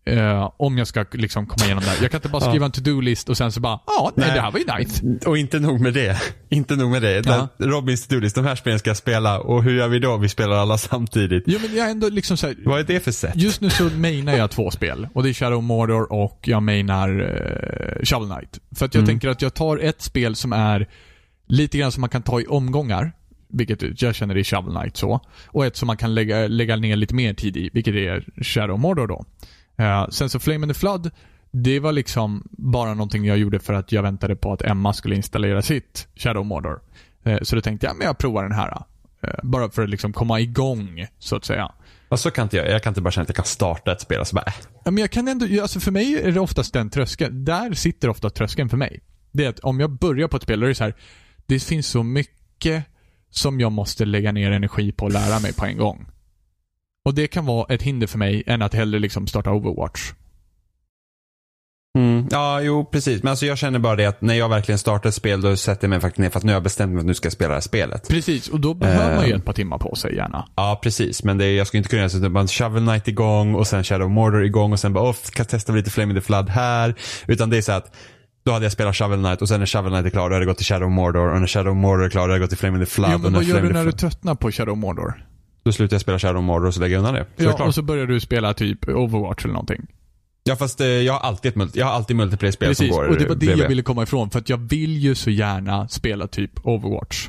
eh, om jag ska liksom komma igenom det här. Jag kan inte bara Ja. skriva en to-do-list och sen så bara, ja, nej, Nej. det här var ju nice. Och inte nog med det. Inte nog med det. Ja. Den- Robins to-list, de här spelen ska jag spela och hur gör vi då? Vi spelar alla samtidigt. Jo, men jag ändå liksom så här, Vad är det för sätt? Just nu så mainar jag två spel. Och det är Shadow Mordor och jag mainar uh, Shovel Knight. För att jag Mm. tänker att jag tar ett spel som är lite grann som man kan ta i omgångar. Vilket jag känner i Shovel Knight så. Och ett som man kan lägga, lägga ner lite mer tid i, vilket är Shadow Mordor då. Eh, sen så Flame and the Flood, det var liksom bara någonting jag gjorde för att jag väntade på att Emma skulle installera sitt Shadow Mordor. Eh, så då tänkte jag, men jag provar den här. Eh, bara för att liksom komma igång, så att säga. Ja, så kan inte jag. Jag kan inte bara känna att jag kan starta ett spel och så bara, äh. Ja, men jag kan ändå, alltså för mig är det oftast den tröskeln. Där sitter ofta tröskeln för mig. Det är att om jag börjar på ett spel, då är det så här, det finns så mycket som jag måste lägga ner energi på att lära mig på en gång. Och det kan vara ett hinder för mig än att hellre liksom starta Overwatch. Mm. Ja, jo precis. Men alltså jag känner bara det att när jag verkligen startar ett spel då sätter jag mig faktiskt ner för att nu har jag bestämt mig att nu ska jag spela det här spelet. Precis, och då behöver man ju Ehm. ett par timmar på sig gärna. Ja, precis. Men det, är- jag skulle inte kunna göra så att man Shovel Knight igång och sen Shadow of Mordor igång och sen bara, oh, kan testa lite Flame in the Flood här. Utan det är så att då hade jag spelat Shovel Knight och sen när Shovel Knight är klar då hade jag gått till Shadow Mordor och när Shadow Mordor är klar då hade jag gått till Flame in the Flood. Jo, men vad gör Flame du när du tröttnar på Shadow Mordor? Då slutar jag spela Shadow Mordor och så lägger jag undan det. Så det Ja, klart. och så börjar du spela typ Overwatch eller någonting. Ja, fast eh, jag har alltid ett jag har alltid multiplayer-spel som Precis, går och det var det bredvid. jag ville komma ifrån. För att jag vill ju så gärna spela typ Overwatch.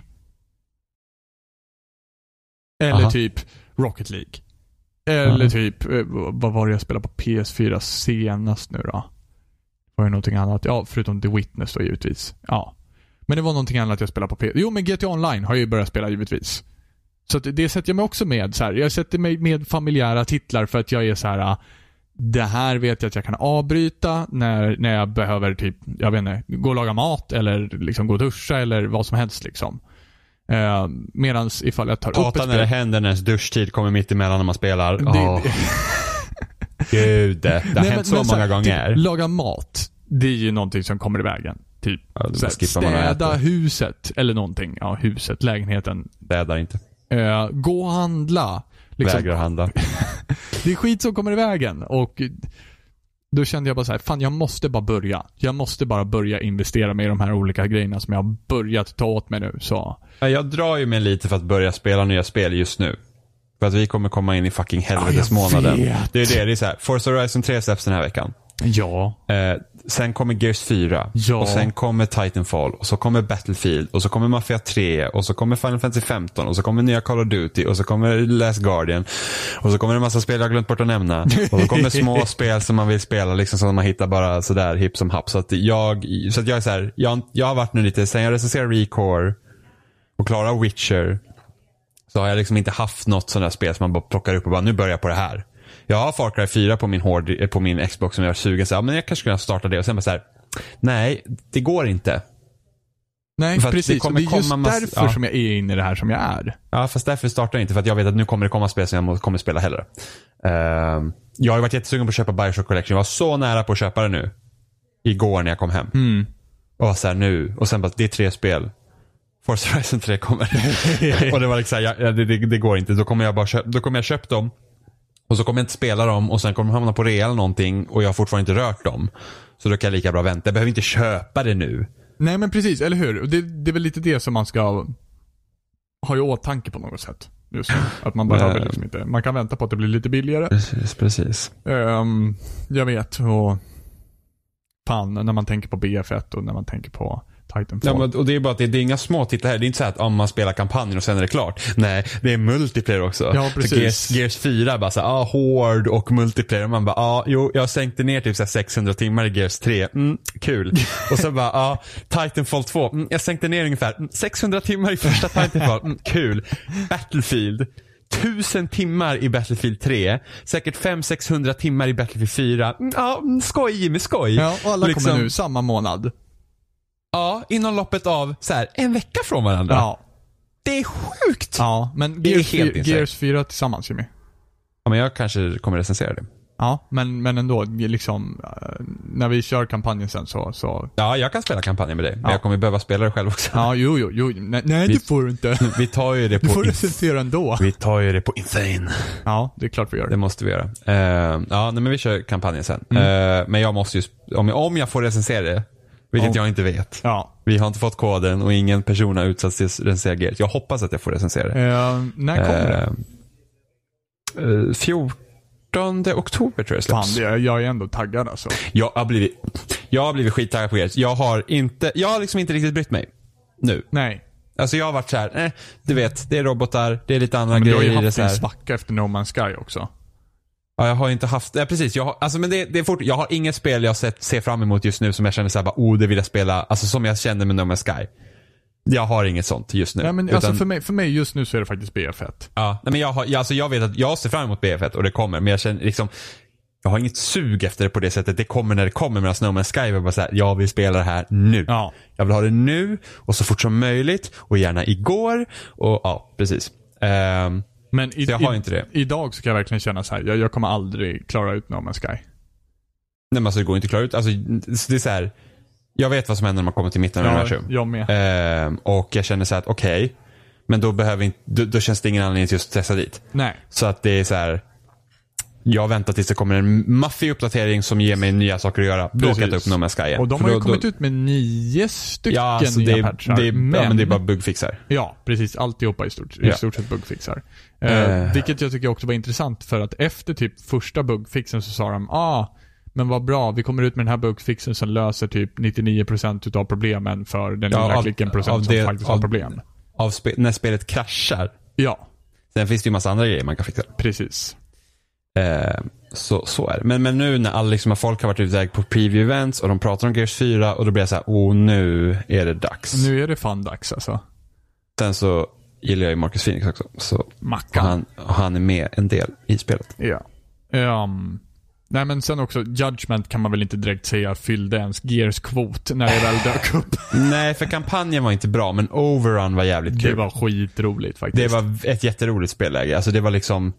Eller Aha. typ Rocket League. Eller Ja. typ, eh, vad var det jag spelade på PS4 senast nu då? Var det någonting annat? Ja, förutom The Witness då givetvis. Ja. Men det var någonting annat jag spelade på PS... Jo, men GTA Online har jag ju börjat spela givetvis. Så det sätter jag mig också med. Så här. Jag sätter mig med familjära titlar för att jag är så här. ah, Det här vet jag att jag kan avbryta när, när jag behöver typ, jag vet inte, gå och laga mat eller liksom gå och duscha eller vad som helst liksom. Eh, medans ifall jag tar upp ett Hatar när det händer när ens duschtid kommer mitt emellan när man spelar. Det- Åh, gud. Det, har Nej, hänt men- så men många här, gånger. Typ, laga mat. Det är ju någonting som kommer i vägen. Typ Ja, så här, städa huset eller någonting. Ja, huset, lägenheten. Städar inte. Eh, gå och handla. Liksom, Vägrar handla. det är skit som kommer i vägen. Och då kände jag bara så här, fan jag måste bara börja. Jag måste bara börja investera mig i de här olika grejerna som jag har börjat ta åt mig nu. Så. Ja, Jag drar ju mig lite för att börja spela nya spel just nu. För att vi kommer komma in i fucking helvetesmånaden. Ja, det är det, det är så här. Forza Horizon 3 släpps den här veckan. Ja. Eh, sen kommer Gears 4. Ja. Och sen kommer Titanfall. Och så kommer Battlefield. Och så kommer Mafia 3. Och så kommer Final Fantasy 15. Och så kommer nya Call of Duty. Och så kommer Last Guardian. Och så kommer en massa spel jag glömt bort att nämna. Och så kommer små spel som man vill spela. Liksom som man hittar bara sådär hipp som happ. Så att jag, så att jag är så här, jag, jag har varit nu lite, sen jag recenserade Recore och klara Witcher. Så har jag liksom inte haft något sånt där spel som man bara plockar upp och bara, nu börjar jag på det här. Jag har Far Cry 4 på min, hård, eh, på min Xbox som jag är sugen så ja, men jag kanske skulle starta det och sen bara så här, nej, det går inte. Nej, För det precis. kommer och det är just komma därför ja. som jag är inne i det här som jag är. Ja, fast därför startar jag inte för att jag vet att nu kommer det komma spel som jag kommer spela hellre. Ehm, jag har varit jättesugen på att köpa Bioshock Collection. Jag var så nära på att köpa det nu. Igår när jag kom hem. Mm. Och var så här nu. Och sen bara, det är tre spel. Forza Horizon 3 kommer. och det var liksom, ja, det, det, det går inte. Då kommer jag bara köpa, då kommer jag köpa dem. Och så kommer jag inte spela dem och sen kommer de hamna på rea eller någonting och jag har fortfarande inte rört dem. Så då kan jag lika bra vänta. Jag behöver inte köpa det nu. Nej men precis, eller hur? Det, det är väl lite det som man ska ha i åtanke på något sätt. Just. Att man behöver liksom inte, man kan vänta på att det blir lite billigare. Precis, precis. Ehm, jag vet och fan när man tänker på BF1 och när man tänker på Titanfall. Ja, men, och det är bara att det, det är inga små titlar här. Det är inte så att om man spelar kampanjen och sen är det klart. Nej, det är multiplayer också. Ja, Så precis. Gears, Gears 4 bara så här, ah, hård och multiplayer. Och man bara, ah, jo, jag sänkte ner typ så här 600 timmar i Gears 3. Mm, kul. och så bara, ah, Titanfall 2. Mm, jag sänkte ner ungefär mm, 600 timmar i första Titanfall. Mm, kul. Battlefield. 1000 timmar i Battlefield 3. Säkert 500-600 timmar i Battlefield 4. Mm, ja, mm, skoj Jimmy, skoj. Ja, och alla Liksom- kommer nu samma månad. Ja, inom loppet av så här, en vecka från varandra. Ja. Det är sjukt! Ja. Ja, men Det Gears, helt 4, insane. Gears 4 tillsammans Jimmy. men jag kanske kommer recensera det. Ja, men, men ändå, liksom, eh, när vi kör kampanjen sen så, så Ja, jag kan spela kampanjen med dig. Men Ja. jag kommer behöva spela det själv också. ja, jo, jo, jo, nej, nej Vi- det får du inte. Vi tar ju det Du på... får in- recensera ändå. vi tar ju det på Insane. Ja, det är klart vi gör. Det måste vi göra. Eh, ja, nej, men vi kör kampanjen sen. Mm. Eh, men jag måste ju... Om jag, om jag får recensera det, vilket Om- jag inte vet. Ja. Vi har inte fått koden och ingen person har utsatts till recensera Gears. Jag hoppas att jag får recensera det. Eh, när kommer det? Eh, eh, 14 oktober tror jag Fan, släpps. jag, jag är ändå taggad alltså. Jag har blivit, jag har blivit skittaggad på Gears. Jag har inte, jag har liksom inte riktigt brytt mig. Nu. Nej. Alltså jag har varit så här, eh, du vet, det är robotar, det är lite andra Men du har grejer ju haft din svacka efter No Man's Sky också. Ja, jag har inte haft, ja precis, jag har, alltså men det, det är fort, jag har inget spel jag sett, ser fram emot just nu som jag känner såhär bara, oh det vill jag spela, alltså som jag kände med No Man's Sky. Jag har inget sånt just nu. Nej, men utan, alltså för mig, för mig just nu så är det faktiskt BF1. ja, nej, men jag, har, jag, alltså jag vet att jag ser fram emot BF1 och det kommer, men jag känner liksom, jag har inget sug efter det på det sättet. Det kommer när det kommer medan No Man's Sky var bara såhär, jag vill spela det här nu. Ja. Jag vill ha det nu och så fort som möjligt och gärna igår och ja, precis. Ehm, Men i, jag har inte det. idag så kan jag verkligen känna så här, jag, jag kommer aldrig klara ut No Man's Sky. Nej men alltså det går inte att klara ut. Alltså det är så här. Jag vet vad som händer när man kommer till mitten av Ja, universum. jag med. Ehm, och jag känner så här att okej. men då behöver inte, då, då känns det ingen anledning till att stressa dit. Nej. Så att det är så här. Jag väntar tills det kommer en maffig uppdatering som ger mig nya saker att göra. Då kan jag ta upp. No Man's Sky igen. Och de har ju då, kommit då, ut med nio stycken Ja, alltså nya det, patchar. det, men, ja, men det är bara bugfixar. Ja, precis. Alltihopa i stort, i Ja. stort sett bugfixar. Eh. vilket jag tycker också var intressant för att efter typ första bugfixen så sa de ah, men vad bra, vi kommer ut med den här bugfixen som löser typ 99% utav problemen för den Ja, lilla av- klicken procent av som det- faktiskt av- har problem. Av spe, när spelet kraschar. Ja, Sen finns det ju massa andra grejer man kan fixa. precis. Eh, så, så är det. Men, men nu när alla liksom, folk har varit ute på preview events och de pratar om Gears 4 och då blir jag så här, oh nu är det dags. Nu är det fan dags alltså. Sen så gillar jag ju Marcus Phoenix också. Så, Mackan. han, han är med en del i spelet. Ja. Ehm, nej men sen också, Judgment kan man väl inte direkt säga fyllde ens Gears kvot när det väl dök upp. Nej, för kampanjen var inte bra, men Overrun var jävligt kul. Det var skitroligt faktiskt. Det var ett jätteroligt spelläge. Alltså det var liksom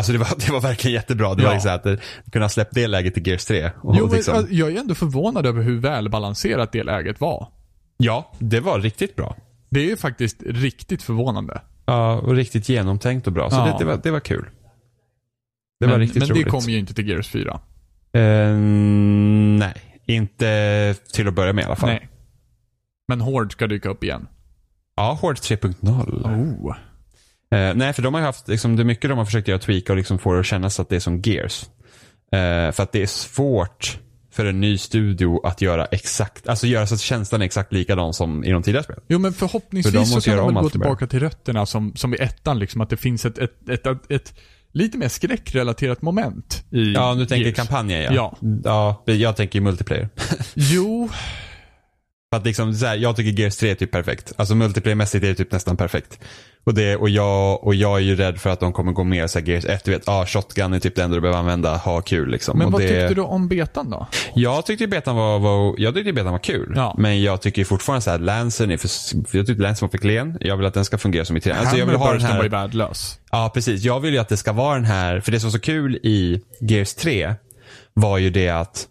Alltså det var, det var verkligen jättebra. Det Ja. var liksom att det, kunna släppa det läget till Gears 3. Och Jo, men, liksom, alltså, jag är ändå förvånad över hur välbalanserat det läget var. ja, det var riktigt bra. Det är ju faktiskt riktigt förvånande. Ja, och riktigt genomtänkt och bra. Så Ja. det, det, var, det var kul. Det men var riktigt men det roligt. kommer ju inte till Gears 4. Eh, nej, inte till att börja med i alla fall. Nej. Men Horde ska dyka upp igen. Ja, Horde 3.0. Oh. Eh, nej, för de har ju haft, liksom, det är mycket de har försökt göra tweaka och liksom få det att kännas att det är som Gears. Eh, för att det är svårt för en ny studio att göra exakt, alltså göra så att känslan är exakt likadan som i de tidigare spelen. Jo men För förhoppningsvis måste så kan de väl gå tillbaka till rötterna som, som i ettan liksom. Att det finns ett, ett, ett, ett, ett lite mer skräckrelaterat moment i Ja, du tänker Gears. kampanjen ja. Ja. Ja, jag tänker multiplayer. Jo, För att liksom, så här, jag tycker Gears 3 är typ perfekt. Alltså multiplayermässigt är det typ nästan perfekt. Och, det, och, jag, och jag är ju rädd för att de kommer gå mer så här Gears 1. Du vet, ah, shotgun är typ det enda du behöver använda, ha kul liksom. men och vad det, tyckte du om betan då? Jag tyckte betan var, var, jag tyckte betan var kul. Ja. Men jag tycker fortfarande så här, Lancern är för, jag tyckte Lancern var för klen. Jag vill att den ska fungera som i 3. Alltså jag vill ha den Hammerbursten var ju här, värdelös. ja precis. Jag vill ju att det ska vara den här, för det som var så kul i Gears 3 var ju det att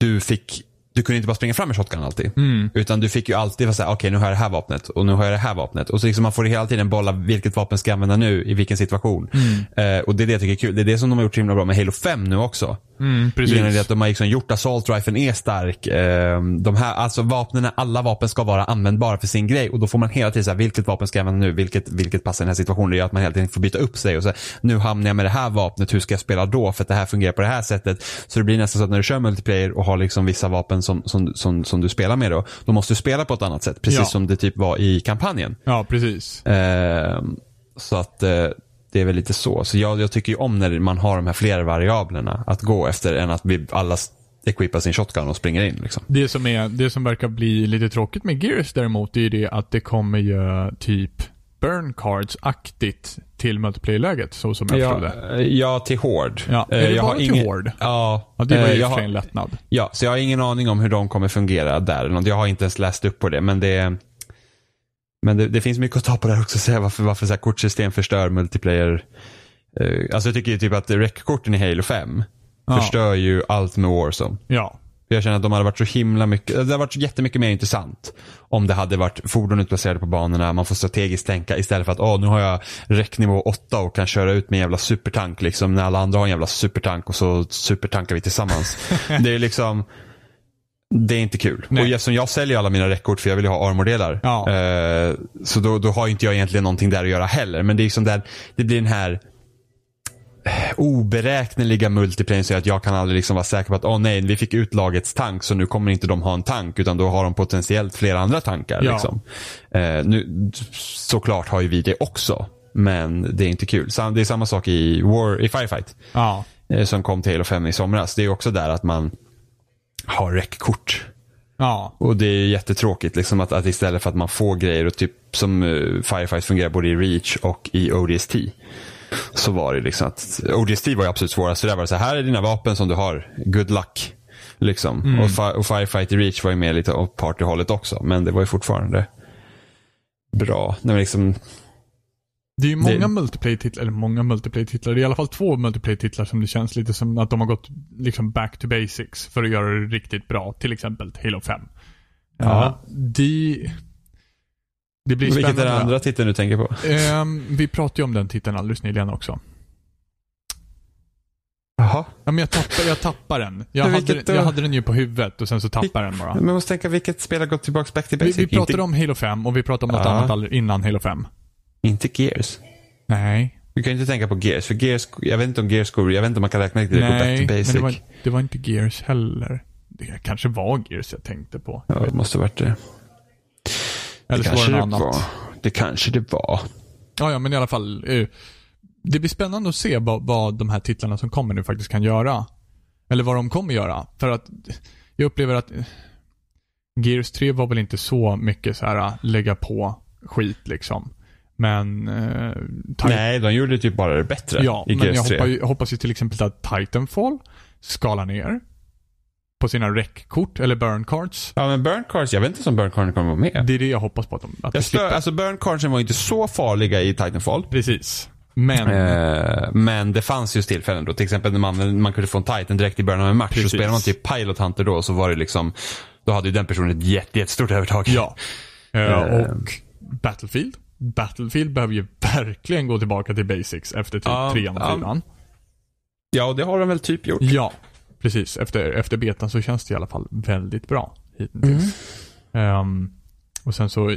du fick, du kunde inte bara springa fram med shotgun alltid. Mm. Utan du fick ju alltid vara såhär, okej nu har jag det här vapnet och nu har jag det här vapnet. Och så liksom man får hela tiden bolla vilket vapen ska jag använda nu i vilken situation. Mm. Eh, och det är det jag tycker är kul. Det är det som de har gjort så himla bra med Halo 5 nu också. Mm, precis. Genom det att de har liksom gjort assault riflen är stark. Eh, de här, alltså vapnen, alla vapen ska vara användbara för sin grej. Och då får man hela tiden säga vilket vapen ska jag använda nu? Vilket, vilket passar den här situationen? Det gör att man hela tiden får byta upp sig. Och så, nu hamnar jag med det här vapnet, hur ska jag spela då? För att det här fungerar på det här sättet. Så det blir nästan så att när du kör multiplayer och har liksom vissa vapen som, som, som, som du spelar med då. Då måste du spela på ett annat sätt. Precis Ja. som det typ var i kampanjen. Ja, precis. Eh, så att eh, det är väl lite så. Så jag, jag tycker ju om när man har de här flera variablerna att gå efter än att vi alla equipar sin shotgun och springer in. Liksom. Det som, är, det som verkar bli lite tråkigt med Gears däremot är ju det att det kommer ju typ burn cards-aktigt till multiplayer-läget så som jag förstod det. Ja, ja, till Hård. Ja, är det bara till Horde? Ja, Ja, det var eh, ju jag sig har, en lättnad. ja, så jag har ingen aning om hur de kommer fungera där. Jag har inte ens läst upp på det, men det men det, det finns mycket att ta på där också. Säga varför, varför så här kortsystem förstör multiplayer. Eh, alltså jag tycker ju typ att rec-korten i Halo 5 Ja. förstör ju allt med Warzone. Ja. För Jag känner att de hade varit så himla mycket, det hade varit så jättemycket mer intressant. Om det hade varit fordon utplacerade på banorna, man får strategiskt tänka istället för att åh nu har jag räcknivå 8 och kan köra ut med en jävla supertank liksom när alla andra har en jävla supertank och så supertankar vi tillsammans. det är liksom, det är inte kul. Nej. Och eftersom jag säljer alla mina räckord för jag vill ju ha armordelar. Ja. Eh, så då, då har inte jag egentligen någonting där att göra heller. Men det är liksom där, det blir den här oberäkneliga multiplayer så att jag kan aldrig liksom vara säker på att åh nej, vi fick ut lagets tank så nu kommer inte de ha en tank utan då har de potentiellt flera andra tankar. Ja. Liksom. Eh, nu, såklart har ju vi det också. men det är inte kul. Det är samma sak i, War, i Firefight. Ja. eh, Som kom till Halo 5 i somras. Det är också där att man har räckkort. Ja. Och det är jättetråkigt liksom att, att istället för att man får grejer och typ som uh, Firefight fungerar både i Reach och i ODST. Så var det liksom att ODST var ju absolut svårast. Så där var det så här, här är dina vapen som du har. Good luck. Liksom. Och, fi- och Firefight i Reach var ju mer lite åt partyhållet också. Men det var ju fortfarande bra. Nej, men liksom, Det är ju många Det- multiplayer-titlar, eller många multiplayer-titlar. Det är i alla fall två multiplayer-titlar som det känns lite som att de har gått liksom back to basics för att göra det riktigt bra. Till exempel Halo 5. Ja. Eh, de, det blir vilket är spännande. den andra titeln du tänker på? Ehm, vi pratade ju om den titeln alldeles nyligen också. Jaha. Ja, men jag tappar, jag tappar den. Jag Men hade, då? jag hade den ju på huvudet och sen så tappade jag den bara. Men man måste tänka vilket spel har gått tillbaka back to Vi, basic? vi pratade inte, om Halo 5 och vi pratade om något Ja. annat innan Halo 5. Inte Gears. Nej. Du kan ju inte tänka på Gears, för Gears, jag vet inte om Gears går, jag vet inte om man kan räkna det går back to men basic. det var, det var inte Gears heller. Det kanske var Gears jag tänkte på. Ja, det måste ha varit det. Eller det så var kanske det annat. var. Det kanske det var. Ja, ja, men i alla fall. Eh, det blir spännande att se vad, vad de här titlarna som kommer nu faktiskt kan göra. Eller vad de kommer göra. För att jag upplever att eh, Gears 3 var väl inte så mycket så här eh, lägga på skit liksom. Men... Eh, Nej, de gjorde typ bara det bättre Ja, i men Gears jag 3. hoppas, ju, hoppas ju till exempel att Titanfall skalar ner på sina rec-kort eller burn cards. Ja, men burn cards, jag vet inte om burn cards kommer vara med. Det är det jag hoppas på att de att Jag stör, alltså burn cardsen var inte så farliga i Titanfall. Precis. Men, Eh, men det fanns ju tillfällen då. Till exempel när man, man kunde få en Titan direkt i början av en match. Precis. Så spelade man typ Pilot Hunter då så var det liksom Då hade ju den personen ett jätte, jättestort övertag. ja. Eh, Eh. och Battlefield. Battlefield behöver ju verkligen gå tillbaka till basics efter typ Ja, trean och fyran. Ja, och det har de väl typ gjort. Ja, precis. Efter, efter betan så känns det i alla fall väldigt bra hittills. Ehm, och sen så...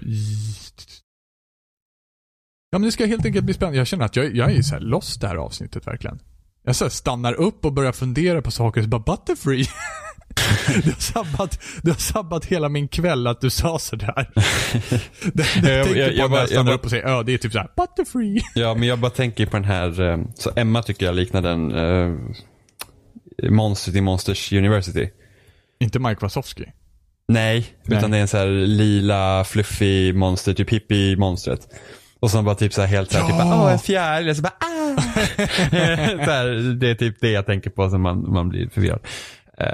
Ja men det ska helt enkelt bli spännande. Jag känner att jag, jag är så här lost det här avsnittet verkligen. Jag så stannar upp och börjar fundera på saker, så bara butterfree. du, har sabbat, du har sabbat hela min kväll att du sa sådär. Det, det Jag- jag, jag- på jag jag bara- upp och säger ja, det är typ såhär butterfree. Ja, men jag bara tänker på den här, eh, så Emma tycker jag liknar den uh, Monstret i Monsters University. Inte Mike Wazowski. Nej, Nej. utan det är en så här lila, fluffy monster, typ hippie-monstret. Och så bara typ så här helt så här, Ja! typ bara, åh en fjäril, och så bara, ah! så här, Det är typ det jag tänker på som man, man blir förvirrad. Eh,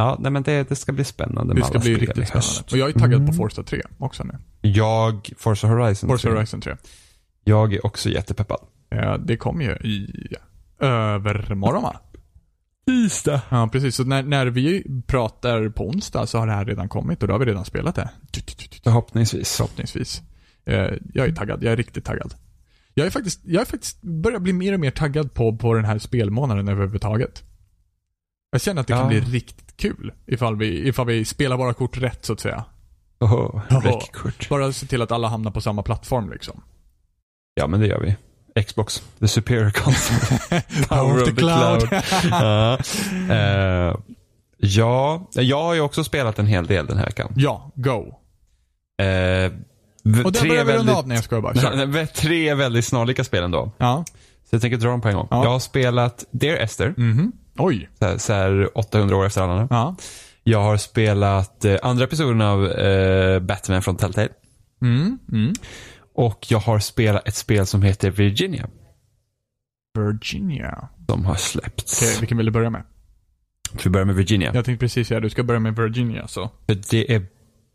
ja, nej men det, det ska bli spännande Det med ska alla bli spel riktigt i höst. spännande. Och jag är taggad på Forza 3 också nu. Jag, Forza Horizon. Forza Horizon 3. Jag är också jättepeppad. Ja, det kommer ju i övermorgon va? Tisdag. Ja, precis. Så när, när vi pratar på onsdag så har det här redan kommit och då har vi redan spelat det. Förhoppningsvis. Förhoppningsvis. Eh, jag är taggad. Jag är riktigt taggad. Jag är faktiskt, jag är faktiskt börjar bli mer och mer taggad på, på den här spelmånaden överhuvudtaget. Jag känner att det kan Ja. bli riktigt kul ifall vi, ifall vi spelar våra kort rätt så att säga. Oho, räckkort. Bara se till att alla hamnar på samma plattform liksom. Ja, men det gör vi. Xbox, the superior console. Power of the cloud. ja. Eh, ja, jag har ju också spelat en hel del den här veckan. ja, go. V- Och där börjar vi runda av. Nej jag skojar bara. Kör. tre väldigt snarlika spel ändå. Ja. Så jag tänker dra dem på en gång. Ja. Jag har spelat Dear Esther, Mhm. Oj. så här, så här 800 år efter alla andra. Ja. Jag har spelat eh, andra episoden av eh, Batman från Telltale. Mm. Mm. Och jag har spelat ett spel som heter Virginia. Virginia. Som har släppts. Okej, vilken vill du börja med? Vi börjar med Virginia. Jag tänkte precis säga du ska börja med Virginia så. För det är,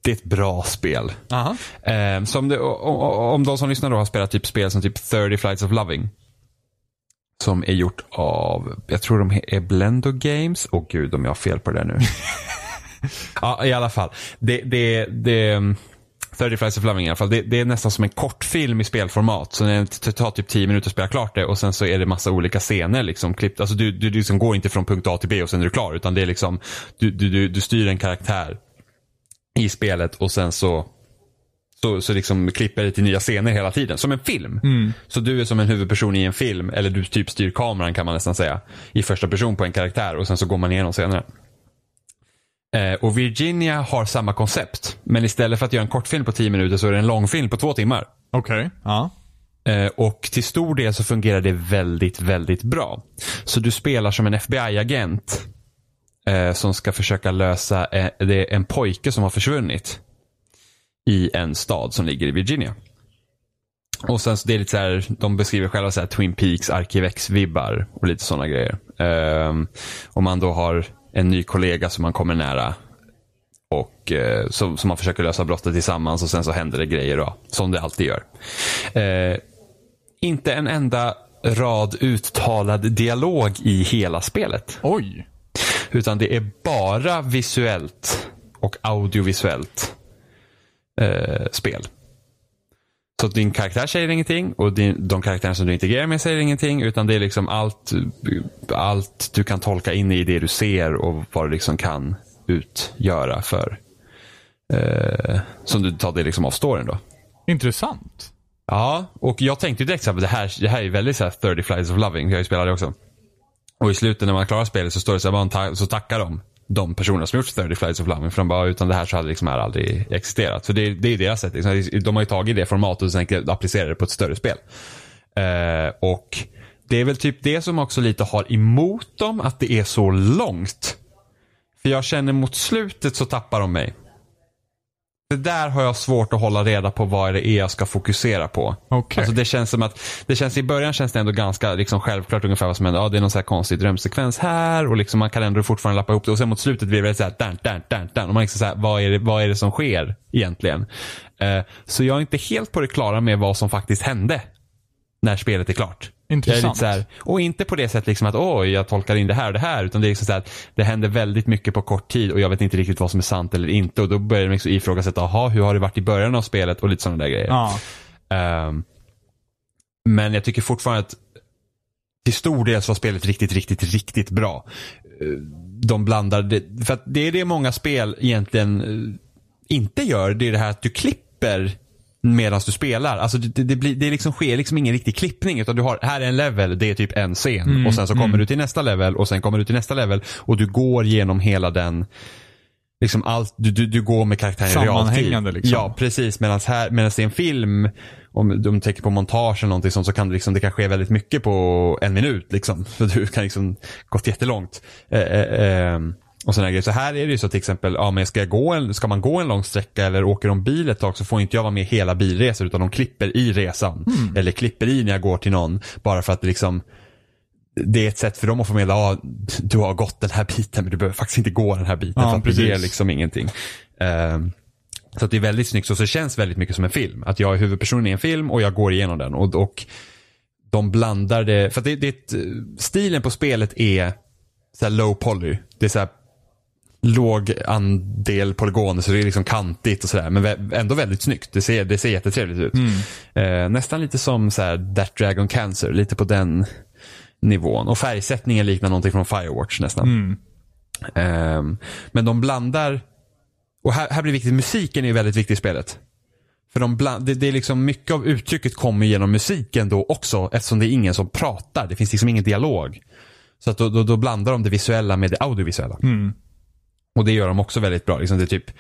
det är ett bra spel. Aha. Eh, som det, om, om de som lyssnar då har spelat typ spel som typ 30 Flights of Loving. Som är gjort av, jag tror de är Blendo Games. Åh gud om jag har fel på det nu. ja, i alla fall. Det, det, det, 30 Flights of Loving i alla fall. Det, det är nästan som en kortfilm i spelformat. Så det tar typ 10 minuter att spela klart det och sen så är det massa olika scener liksom klippt. Alltså du, du liksom går inte från punkt A till B och sen är du klar. Utan det är liksom, du, du, du, du styr en karaktär i spelet och sen så så, så liksom klipper det till nya scener hela tiden. Som en film. Så du är som en huvudperson i en film, eller du typ styr kameran kan man nästan säga. I första person på en karaktär och sen så går man igenom scenerna. Eh, och Virginia har samma koncept. Men istället för att göra en kortfilm på 10 minuter så är det en långfilm på två timmar. Okej. Ja. Eh, och till stor del så fungerar det väldigt, väldigt bra. Så du spelar som en FBI-agent eh, som ska försöka lösa det är en pojke som har försvunnit i en stad som ligger i Virginia. Och sen så det är lite så här, de beskriver själva så här Twin Peaks Arkivex-vibbar och lite sådana grejer. Um, och man då har en ny kollega som man kommer nära och eh, som, som man försöker lösa brottet tillsammans och sen så händer det grejer då, som det alltid gör. Eh, inte en enda rad uttalad dialog i hela spelet. Oj. Utan det är bara visuellt och audiovisuellt eh, spel. Så din karaktär säger ingenting och din, de karaktärer som du integrerar med säger ingenting. Utan det är liksom allt, allt du kan tolka in i det du ser och vad du liksom kan utgöra för. Eh, som du tar det liksom av storyn då. Intressant. Ja, och jag tänkte direkt att det här, det här är väldigt så här 30 Flights of Loving. Jag har ju spelat det också. Och i slutet när man klarar spelet så står det så här, ta så tackar de de personerna som gjort 30 Flights of Loving. För de bara, utan det här så hade liksom här aldrig existerat. För det, det är deras sätt. Liksom. De har ju tagit det formatet och sen applicerat det på ett större spel. Eh, och det är väl typ det som också lite har emot dem, att det är så långt. För jag känner mot slutet så tappar de mig. För där har jag svårt att hålla reda på vad det är jag ska fokusera på. Okay. Alltså det känns som att, det känns i början känns det ändå ganska liksom självklart ungefär vad som händer. Ja, det är någon så här konstig drömsekvens här och liksom man kan ändå fortfarande lappa ihop det. Och sen mot slutet blir det väldigt såhär, dan, dan, dan, dan. Och man liksom såhär, vad är det, vad är det som sker egentligen? Uh, så jag är inte helt på det klara med vad som faktiskt hände när spelet är klart. Intressant. så här, och inte på det sättet liksom att oj, jag tolkar in det här och det här. Utan det är liksom så här, det händer väldigt mycket på kort tid och jag vet inte riktigt vad som är sant eller inte. Och då börjar man liksom ifrågasätta, jaha, hur har det varit i början av spelet och lite sådana där grejer. Ja. Um, men jag tycker fortfarande att till stor del så var spelet riktigt, riktigt, riktigt bra. Eh, de blandar, det, för att det är det många spel egentligen eh, inte gör. Det är det här att du klipper medan du spelar. Alltså det, det, blir, det liksom sker liksom ingen riktig klippning utan du har, här är en level, det är typ en scen mm, och sen så kommer mm. du till nästa level och sen kommer du till nästa level och du går genom hela den Liksom allt, du, du, du går med karaktären i realtid. Liksom. Ja, precis. Medan det är en film, om de tänker på montage eller någonting sånt, så kan det, liksom, det kan ske väldigt mycket på en minut. Liksom. För du kan liksom gått jättelångt. Eh, eh, eh. Och sådana grejer. Så här är det ju så till exempel, ja, men ska, jag gå en, ska man gå en lång sträcka eller åker de bil ett tag så får inte jag vara med hela bilresan utan de klipper i resan. Mm. Eller klipper i när jag går till någon. Bara för att det liksom det är ett sätt för dem att förmedla, ja, du har gått den här biten men du behöver faktiskt inte gå den här biten ja, för att precis. det ger liksom ingenting. Um, så det är väldigt snyggt och så känns väldigt mycket som en film. Att jag är huvudpersonen i en film och jag går igenom den. Och, och de blandar det, för att det, det, stilen på spelet är så low poly. Det är så låg andel polygoner så det är liksom kantigt och sådär. Men ändå väldigt snyggt. Det ser, det ser jättetrevligt ut. Mm. Eh, nästan lite som så här, That Dragon Cancer, lite på den nivån. Och färgsättningen liknar någonting från Firewatch nästan. Mm. Eh, men de blandar, och här, här blir viktigt, musiken är väldigt viktig i spelet. För de bland, det, det, är liksom mycket av uttrycket kommer genom musiken då också eftersom det är ingen som pratar. Det finns liksom ingen dialog. Så att då, då, då blandar de det visuella med det audiovisuella. Mm. Och det gör de också väldigt bra. Liksom det är typ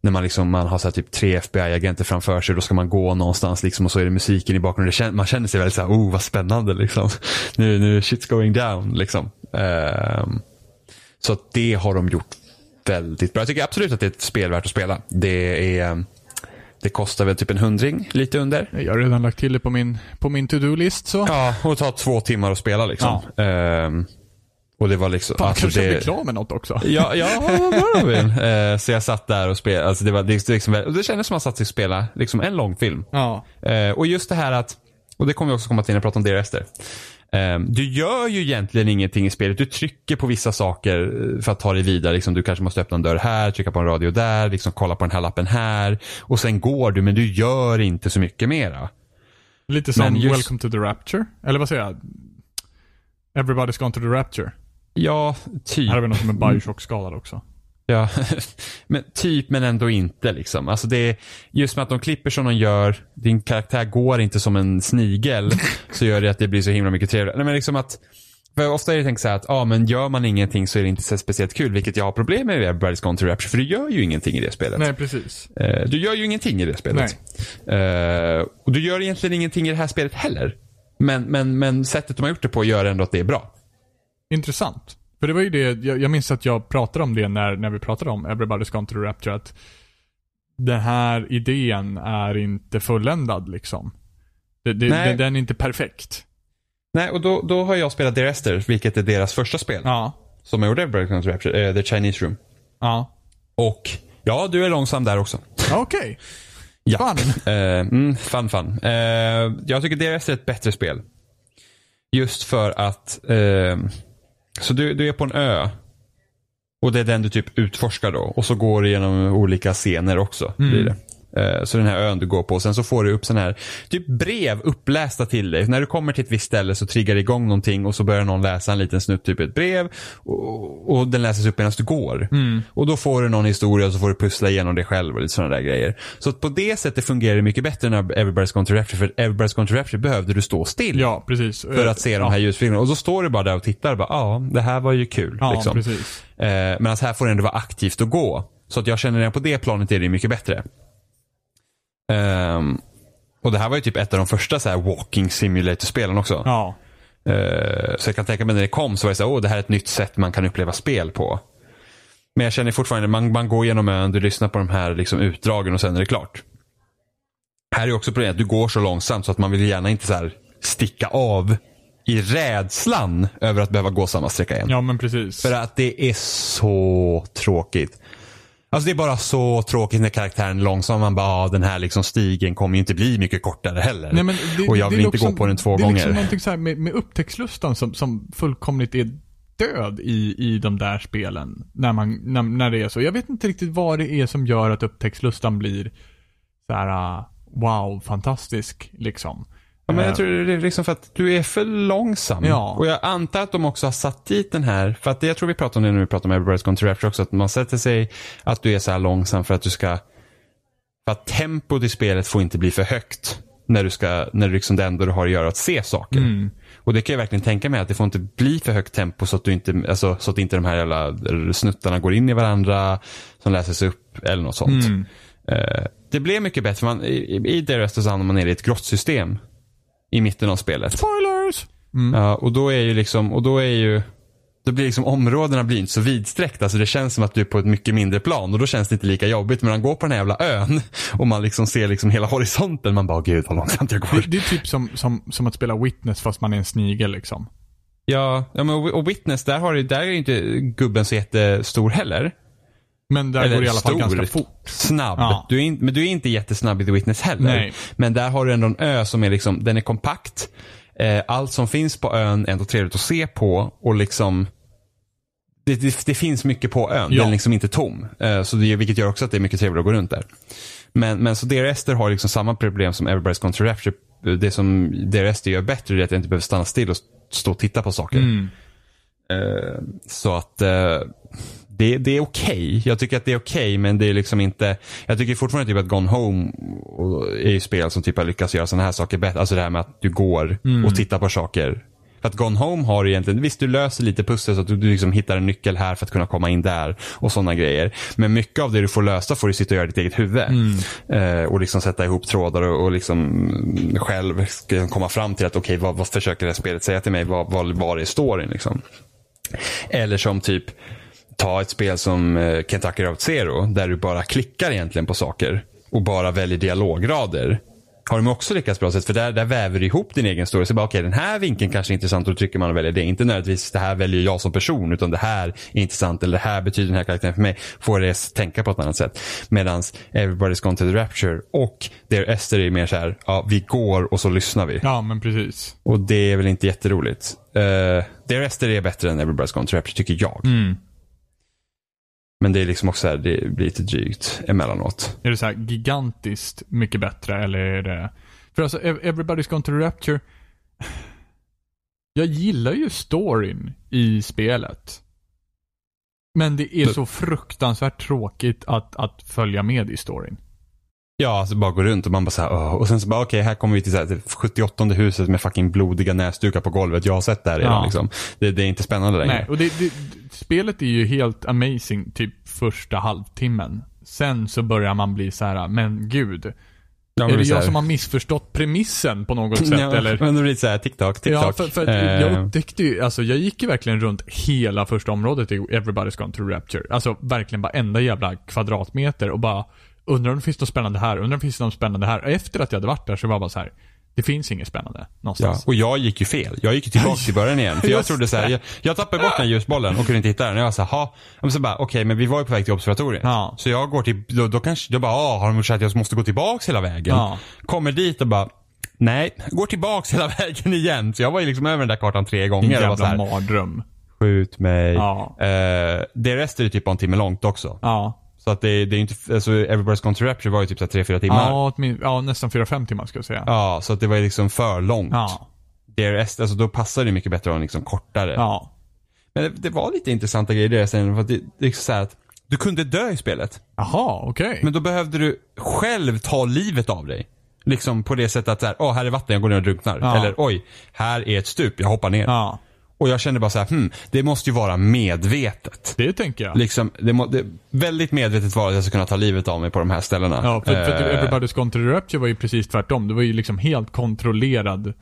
när man, liksom, man har så typ tre FBI-agenter framför sig, då ska man gå någonstans liksom, och så är det musiken i bakgrunden. man känner sig väldigt så här, oh vad spännande liksom. Nu, nu shit's going down liksom. Um, så det har de gjort väldigt bra. Jag tycker absolut att det är ett spel värt att spela. Det är det kostar väl typ en hundring, lite under. Jag har redan lagt till det på min, på min to-do-list. så. Ja, och tar två timmar att spela liksom. Ja. Um, och det var liksom... Fan, alltså kanske det... klar med något också. Ja, ja vad vill. Eh, så jag satt där och spelade. Alltså det, var, det, liksom, det kändes som att man satt och spela liksom en lång film. Ja. Eh, och just det här att, och det kommer vi också komma till när jag pratar om det efter. Eh, du gör ju egentligen ingenting i spelet. Du trycker på vissa saker eh, för att ta dig vidare. Liksom, du kanske måste öppna en dörr här, trycka på en radio där, liksom, kolla på den här lappen här. Och sen går du, men du gör inte så mycket mera. Lite som just... Welcome to the Rapture. Eller vad säger jag? Everybody's gone to the Rapture. Ja, typ. Här har vi något som är Bioshock-skadad också. Ja, men typ men ändå inte liksom. Alltså det är just med att de klipper som de gör, din karaktär går inte som en snigel, så gör det att det blir så himla mycket trevligare. Nej, men liksom att ofta är det tänkt så här att, ja men gör man ingenting så är det inte så speciellt kul, vilket jag har problem med i Everybody's Gone to Rapture, för du gör ju ingenting i det spelet. Nej, precis. Eh, du gör ju ingenting i det spelet. Eh, och du gör egentligen ingenting i det här spelet heller. Men, men, men sättet de har gjort det på gör ändå att det är bra. Intressant. För det var ju det, jag, jag minns att jag pratade om det när, när vi pratade om Everybody's Gone to the Rapture, att den här idén är inte fulländad liksom. Det, det, Nej. den, den är inte perfekt. Nej, och då, då har jag spelat The Rester, vilket är deras första spel. Ja. Som gjorde Everybody's Gone to Rapture, eh, The Chinese Room. Ja. Och ja, du är långsam där också. Okej. Ja. Fun. Eh, mm, fun, fun. Eh, jag tycker DRS är ett bättre spel. Just för att, eh, så du, du är på en ö. Och det är den du typ utforskar då. Och så går du genom olika scener också. Blir det. Eh, Så den här ön du går på. Sen så får du upp sån här typ brev upplästa till dig. När du kommer till ett visst ställe så triggar det igång någonting och så börjar någon läsa en liten snutt, typ ett brev. Och, och den läses upp medan du går. Och då får du någon historia och så får du pussla igenom det själv och lite sådana där grejer. Så att på det sättet fungerar det mycket bättre när Everybody's Gone to Rapture. För Everybody's Gone to Rapture behövde du stå still. Ja, precis. För att se de här ljusfilmerna. Och så står du bara där och tittar ja, det här var ju kul. Ja, liksom. precis. Eh, Medan här får det ändå vara aktivt att gå. Så att jag känner redan på det planet är det mycket bättre. Ehm, och det här var ju typ ett av de första så här walking simulator-spelen också. Ja. Eh, så jag kan tänka mig när det kom så var det så här, åh det här är ett nytt sätt man kan uppleva spel på. Men jag känner fortfarande, man, man går igenom ön, du lyssnar på de här liksom utdragen och sen är det klart. Här är också problemet du går så långsamt så att man vill gärna inte så här sticka av i rädslan över att behöva gå samma sträcka igen. Ja, men precis. För att det är så tråkigt. Alltså det är bara så tråkigt när karaktären är långsam. Man bara, ah, den här liksom stigen kommer ju inte bli mycket kortare heller. Nej, men det, och jag vill inte också- gå på den två det är gånger. liksom någonting så här med, med upptäcktslustan som, som fullkomligt är död i, i de där spelen. När, man, när, när det är så. Jag vet inte riktigt vad det är som gör att upptäcktslustan blir så här, ah, wow, fantastisk liksom. Ja, men Eh, jag tror det är liksom för att du är för långsam. Ja. Och jag antar att de också har satt dit den här, för att det, jag tror vi pratade om det när vi pratade om Everybody's Gone to Rapture också, att man sätter sig att du är så här långsam för att du ska, för att tempot i spelet får inte bli för högt. När du ska, när du liksom det enda du har att göra är att se saker. Mm. Och det kan jag verkligen tänka mig att det får inte bli för högt tempo så att du inte, alltså, så att inte de här jävla snuttarna går in i varandra, som läses upp eller något sånt. Mm. Eh, det blev mycket bättre. Man, I i Rest så hamnar man ner i ett grottsystem i mitten av spelet. Spoilers! Mm. Ja, och då är ju liksom, och då är ju, då blir liksom områdena blir inte så vidsträckta så det känns som att du är på ett mycket mindre plan och då känns det inte lika jobbigt. Men man går på den här jävla ön och man liksom ser liksom hela horisonten. Man bara, gud vad långsamt jag går. Det, det är typ som, som, som att spela Witness fast man är en snigel liksom. Ja, ja men och Witness, där, har där är ju inte gubben så jättestor heller. Men där Eller går det i alla fall stor. ganska fort. Snabb. Ja. Du är in, men du är inte jättesnabb i The Witness heller. Nej. Men där har du ändå en ö som är liksom, den är kompakt. Eh, allt som finns på ön är ändå trevligt att se på och liksom det, det, det finns mycket på ön. Ja. Den är liksom inte tom. Eh, så det, vilket gör också att det är mycket trevligt att gå runt där. Men, men så DRSter har liksom samma problem som Everybody's Gone to Rapture. Det som DRSter gör bättre är att jag inte behöver stanna still och stå och titta på saker. Mm. Eh, så att eh, det, det är okej. Jag tycker att det är okej men det är liksom inte. Jag tycker fortfarande typ att Gone Home är ju spel som typ har lyckats göra sådana här saker bättre. Alltså det här med att du går och tittar på saker. För att Gone Home har egentligen, visst du löser lite pussel så att du, du liksom hittar en nyckel här för att kunna komma in där och sådana grejer. Men mycket av det du får lösa får du sitta och göra i ditt eget huvud. Eh, och liksom sätta ihop trådar och, och liksom mm, själv komma fram till att okej vad, vad försöker det här spelet säga till mig? Vad, vad, vad är storyn liksom? Eller som typ ta ett spel som eh, Kentucky Route Zero där du bara klickar egentligen på saker och bara väljer dialograder. Har de också lyckats bra sätt för där, där väver du ihop din egen story. Så bara okej den här vinkeln kanske är intressant och då trycker man och väljer det. Inte nödvändigtvis det här väljer jag som person utan det här är intressant eller det här betyder den här karaktären för mig. Får det tänka på ett annat sätt. Medans Everybody's Gone to the Rapture och Dear Esther är mer så här, ja vi går och så lyssnar vi. Ja, men precis. Och det är väl inte jätteroligt. Uh, Dear Esther är bättre än Everybody's Gone to Rapture tycker jag. Mm. Men det är liksom också så här, det blir lite drygt emellanåt. Är det så här gigantiskt mycket bättre eller är det... För alltså, Ev- Everybody's Gone to the Rapture. Jag gillar ju storyn i spelet. Men det är så fruktansvärt tråkigt att, att följa med i storyn. Ja, alltså bara gå runt och man bara så här, "Åh." och sen så bara okej, här kommer vi till så här, till 78 huset med fucking blodiga näsdukar på golvet. Jag har sett det här redan Ja. liksom. Det, det är inte spännande längre. Nej, och det, det, spelet är ju helt amazing typ första halvtimmen. Sen så börjar man bli så här, men gud. Ja, är det så jag som har missförstått premissen på något sätt Ja, eller? Men det blir så här TikTok, TikTok. Ja, för, för Eh, jag upptäckte ju, alltså jag gick ju verkligen runt hela första området i Everybody's Gone to Rapture. Alltså verkligen varenda jävla kvadratmeter och bara undrar om det finns något spännande här, undrar om det finns något spännande här. Och efter att jag hade varit där så var jag bara så här. det finns inget spännande Ja, någonstans. och jag gick ju fel. Jag gick ju tillbaka till början igen. För jag trodde så här, jag, jag tappade bort den här ljusbollen och kunde inte hitta den. Jag var så här, "Ha." men så bara, okej, men vi var ju på väg till observatoriet. Ja. Så jag går till, då, då kanske, jag bara, ah, har de gjort så att jag måste gå tillbaks hela vägen? Ja. Kommer dit och bara, nej, går tillbaks hela vägen igen. Så jag var ju liksom över den där kartan tre gånger. och så jävla här, mardröm. skjut mig. Ja. Eh, det resten är typ en timme långt också. Ja. Så att det, det är inte, alltså Everybody's Gone to Rapture var ju typ så här tre, fyra timmar. Ja, ja, nästan 4-5 timmar ska jag säga. Ja, så att det var ju liksom för långt. Ja. DRS, alltså då passar det mycket bättre att ha liksom kortare. Ja. Men det, det var lite intressanta grejer i sen. För att det, det är så att du kunde dö i spelet. Jaha, okej. Men då behövde du själv ta livet av dig. Liksom på det sättet att så här, åh här är vatten, jag går ner och drunknar. Ja. Eller oj, här är ett stup, jag hoppar ner. Ja. Och jag kände bara så här, hmm, det måste ju vara medvetet. Det tänker jag. Liksom, det, må, det väldigt medvetet var att jag ska kunna ta livet av mig på de här ställena. Ja, för, för Eh, Everybody's Rapture var ju precis tvärtom. Det var ju liksom helt kontrollerad.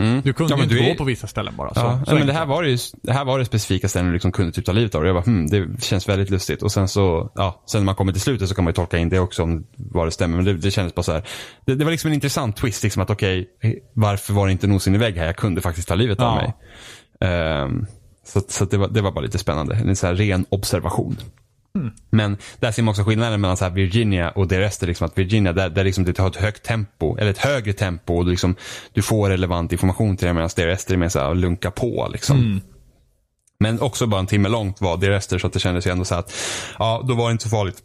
mm. Du kunde Ja, ju inte är- gå på vissa ställen bara. Så, Ja, så men det här var ju, det här var det specifika ställen du liksom kunde typ ta livet av. Jag bara, hmm, det känns väldigt lustigt. Och sen så, ja, sen när man kommer till slutet så kan man ju tolka in det också om vad det stämmer. Men det, det kändes bara så här. Det, det var liksom en intressant twist, liksom att okej, varför var det inte nos in i vägg här? Jag kunde faktiskt ta livet av Ja. mig. Ehm, så så det, var, det var bara lite spännande. En så ren observation. Men där ser man också skillnaden mellan så Virginia och det resten. Liksom att Virginia, där, där liksom det har ett högt tempo, eller ett högre tempo och du, liksom, du får relevant information till det medan det resten är mer så här att lunka på. Liksom. Men också bara en timme långt var det rester så att det kändes ju ändå så att ja, då var det inte så farligt.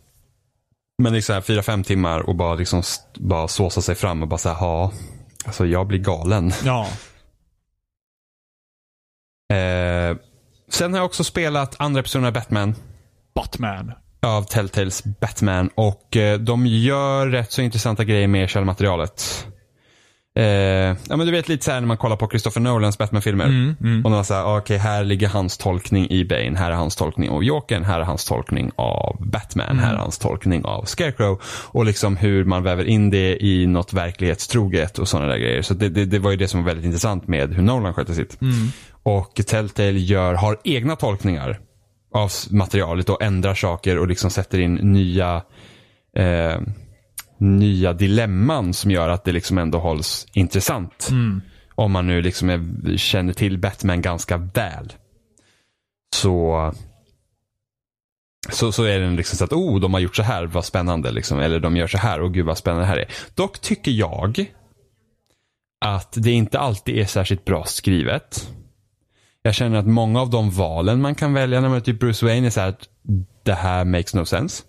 Men det är så här fyra, fem timmar och bara liksom bara såsa sig fram och bara så här, ja, alltså jag blir galen. Ja. Eh, sen har jag också spelat andra episoden av Batman. Batman. av Telltales Batman och eh, de gör rätt så intressanta grejer med källmaterialet. Eh, ja men du vet lite så här när man kollar på Christopher Nolans Batman-filmer. Mm, mm. Och man säger, ah, okej här ligger hans tolkning i Bane, här är hans tolkning av Jokern, här är hans tolkning av Batman, här är hans tolkning av Scarecrow. Och liksom hur man väver in det i något verklighetstroget och sådana där grejer. Så det, det, det var ju det som var väldigt intressant med hur Nolan skötte sitt. Och Telltale gör, har egna tolkningar av materialet och ändrar saker och liksom sätter in nya eh, nya dilemman som gör att det liksom ändå hålls intressant. Om man nu liksom är, känner till Batman ganska väl. Så så, så är den liksom så att, oh, de har gjort så här, vad spännande. Liksom. Eller de gör så här, och gud vad spännande det här är. Dock tycker jag att det inte alltid är särskilt bra skrivet. Jag känner att många av de valen man kan välja när man är typ Bruce Wayne är så här att det här makes no sense.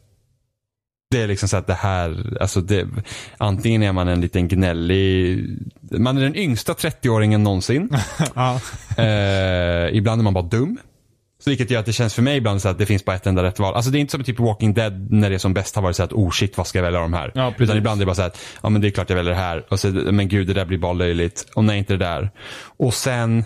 Det är liksom så att det här, alltså det, antingen är man en liten gnällig, man är den yngsta 30-åringen någonsin. Ja. Eh, ibland är man bara dum. Så vilket gör att det känns för mig ibland så att det finns bara ett enda rätt val. Alltså det är inte som typ Walking Dead när det är som bäst har varit så att oh shit vad ska jag välja av de här. Ja. Utan ibland är det bara så att ja men det är klart jag väljer det här. Och så, men gud det där blir bara löjligt. Och nej inte det där. Och sen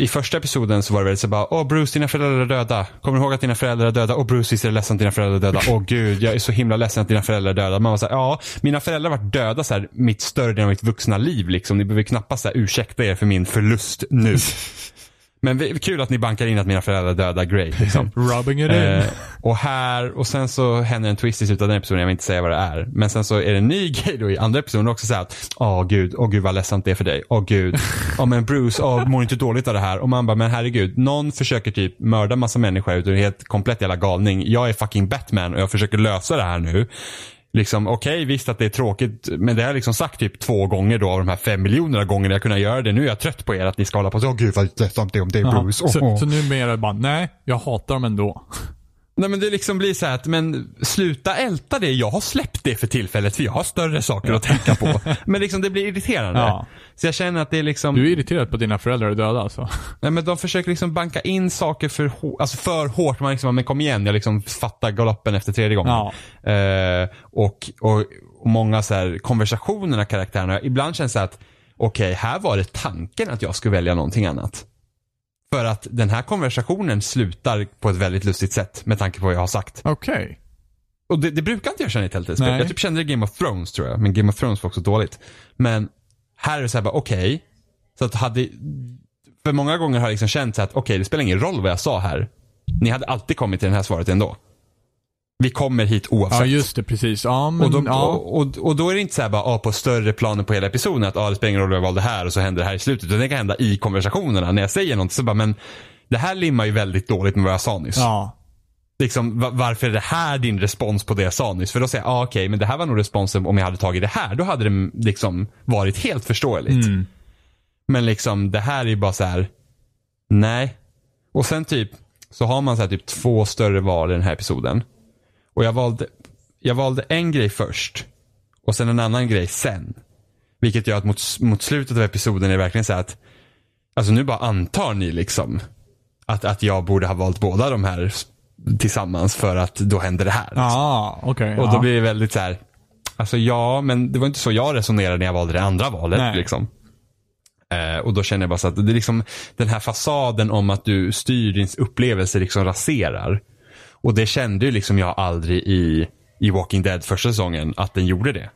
i första episoden så var det väldigt så bara, åh Bruce dina föräldrar är döda. Kommer du ihåg att dina föräldrar är döda? Åh Bruce visst är det ledsen att dina föräldrar är döda. Åh gud, jag är så himla ledsen att dina föräldrar är döda. Man var så här, ja, mina föräldrar har varit döda så här, mitt större delen av mitt vuxna liv liksom. Ni behöver knappast så här, ursäkta er för min förlust nu. Men vi- kul att ni bankar in att mina föräldrar är döda, great liksom. Rubbing it in. Eh, och här, och sen så händer en twist i slutet av den episoden, jag vill inte säga vad det är. Men sen så är det en ny grej då i andra episoden också så att, åh gud, åh gud vad ledsamt det är för dig. Åh gud, åh men Bruce, åh mår inte dåligt av det här. Och man bara, men herregud, någon försöker typ mörda massa människor ut och är helt komplett jävla galning. Jag är fucking Batman och jag försöker lösa det här nu. Liksom, okej, visst att det är tråkigt, men det har jag liksom sagt typ två gånger då av de här fem miljonerna gånger jag kunnat göra det. Nu är jag trött på er att ni ska hålla på så, åh gud vad ledsamt det är om det är. Bruce. Åh, Så, åh. så numera bara, nej, jag hatar dem ändå. Nej men det liksom blir så att, men sluta älta det. Jag har släppt det för tillfället för jag har större saker att tänka på. Men liksom det blir irriterande. Ja. Så jag känner att det är liksom, Du är irriterad på att dina föräldrar är döda alltså? nej men de försöker liksom banka in saker för, hå- alltså för hårt. Man liksom, men kom igen, jag liksom fattar galoppen efter tredje gången. Ja. Eh, och, och, och många så här konversationerna karaktärerna, ibland känns det att okej, här var det tanken att jag skulle välja någonting annat. För att den här konversationen slutar på ett väldigt lustigt sätt med tanke på vad jag har sagt. Okej. Och det, det brukar inte jag känna i Telltale-spel. Jag typ kände det i Game of Thrones tror jag. Men Game of Thrones var också dåligt. Men här är det så här bara, okej. Så att hade, för många gånger har jag liksom känt så att okej, det spelar ingen roll vad jag sa här. Ni hade alltid kommit till det här svaret ändå. Vi kommer hit oavsett. Ja, just det. Precis. Ja, men Och då, ja. och, och, och då är det inte så här bara, ah, på större planen på hela episoden att ah, det spelar ingen roll jag valde här och så händer det här i slutet. Utan det kan hända i konversationerna. När jag säger något så bara, men det här limmar ju väldigt dåligt med vad jag sa nyss. Ja. Liksom, va- varför är det här din respons på det jag sa nyss? För då säger jag, ah, okej, men det här var nog responsen om jag hade tagit det här. Då hade det liksom varit helt förståeligt. Mm. Men liksom, det här är ju bara så här. nej. Och sen typ, så har man så här typ två större val i den här episoden. Och jag valde, jag valde en grej först. Och sen en annan grej sen. Vilket gör att mot, mot slutet av episoden är det verkligen så att, alltså nu bara antar ni liksom att, att jag borde ha valt båda de här tillsammans för att då händer det här. liksom. Ja, okej. Och då blir det väldigt så här. Alltså ja, men det var inte så jag resonerade när jag valde det andra valet. Nej. Liksom. Eh, och då känner jag bara så att det är liksom den här fasaden om att du styr din upplevelse liksom raserar. Och det kände ju liksom jag aldrig i, i Walking Dead första säsongen att den gjorde det.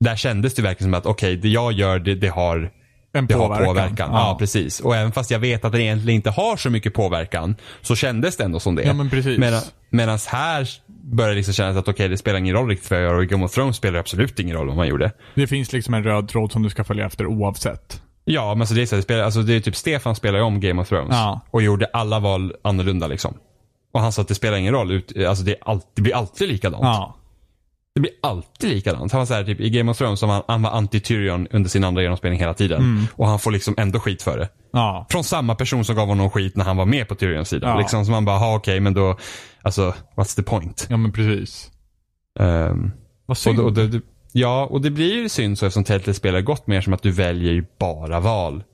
Där kändes det verkligen som att okej, det jag gör det, det har en det påverkan. har påverkan. Ja. precis. Och även fast jag vet att det egentligen inte har så mycket påverkan så kändes det ändå som det. Ja, men precis. Medan här börjar det liksom kännas att okej, det spelar ingen roll riktigt vad jag gör och i Game of Thrones spelar det absolut ingen roll vad man gjorde. Det finns liksom en röd tråd som du ska följa efter oavsett. Ja, men så det är så det, spelar, alltså det är typ Stefan spelar ju om Game of Thrones Ja. och gjorde alla val annorlunda liksom. Och han sa att det spelar ingen roll, ut, alltså det, all, det blir alltid likadant. Ja. Det blir alltid likadant. Han var så här, typ, I Game of Thrones så var han, han var anti-Tyrion under sin andra genomspelning hela tiden. Mm. Och han får liksom ändå skit för det. Ja. Från samma person som gav honom skit när han var med på Tyrions sida. Ja. Liksom, så man bara, okej, men då, alltså, what's the point? Ja, men precis. Um, Vad och, synd. det- och det, ja, och det blir ju synd så eftersom Telltale spelar gått mer som att du väljer ju bara val.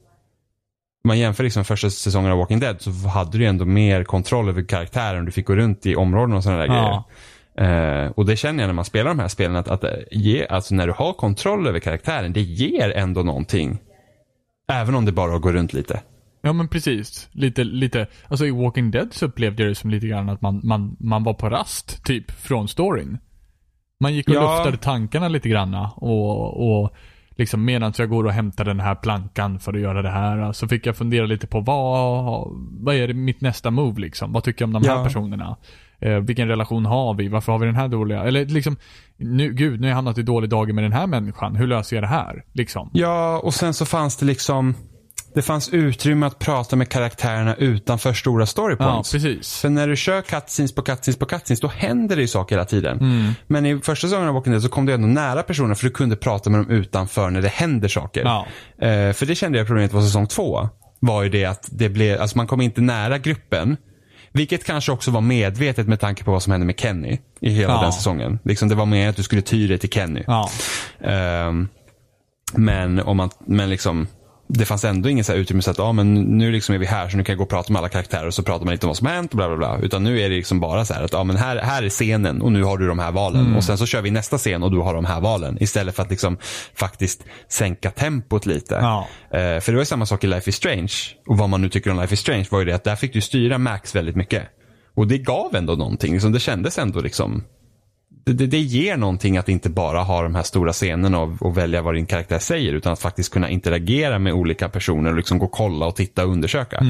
Man jämför liksom första säsongen av Walking Dead så hade du ändå mer kontroll över karaktären. Du fick gå runt i områden och sådana där Ja. grejer. Eh, och det känner jag när man spelar de här spelen att, att eh, ge, alltså när du har kontroll över karaktären, det ger ändå någonting. Även om det bara är att gå runt lite. Ja men precis. Lite, lite, alltså i Walking Dead så upplevde jag det som lite grann att man, man, man var på rast, typ, från storyn. Man gick och Ja. luftade tankarna lite granna och, och liksom medan jag går och hämtar den här plankan för att göra det här så fick jag fundera lite på vad, vad är mitt nästa move liksom? Vad tycker jag om de här Ja. personerna? Eh, vilken relation har vi? Varför har vi den här dåliga? Eller liksom, nu, gud, nu har jag hamnat i dålig dager med den här människan. Hur löser jag det här? Liksom. Ja, och sen så fanns det liksom det fanns utrymme att prata med karaktärerna utanför stora Ja, storypoints. precis. För när du kör cutscenes på cutscenes på cutscenes, då händer det ju saker hela tiden. Mm. Men i första säsongen av Walking Dead så kom du ändå nära personerna för du kunde prata med dem utanför när det händer saker. Ja. Eh, för det kände jag problemet var säsong två. Var ju det att det blev, alltså man kom inte nära gruppen. Vilket kanske också var medvetet med tanke på vad som hände med Kenny i hela Ja. den säsongen. Liksom det var mer att du skulle ty dig till Kenny. Ja. Ehm, men om man, men liksom det fanns ändå ingen så utrymme så att, ja men nu liksom är vi här så nu kan jag gå och prata med alla karaktärer och så pratar man lite om vad som har hänt och bla bla bla. Utan nu är det liksom bara så här att, ja men här, här är scenen och nu har du de här valen. Och sen så kör vi nästa scen och du har de här valen. Istället för att liksom faktiskt sänka tempot lite. Ja. Eh, för det var ju samma sak i Life is Strange. Och vad man nu tycker om Life is Strange var ju det att där fick du styra Max väldigt mycket. Och det gav ändå någonting. Liksom, det kändes ändå liksom det, det, ger någonting att inte bara ha de här stora scenerna och, och välja vad din karaktär säger utan att faktiskt kunna interagera med olika personer och liksom gå och kolla och titta och undersöka.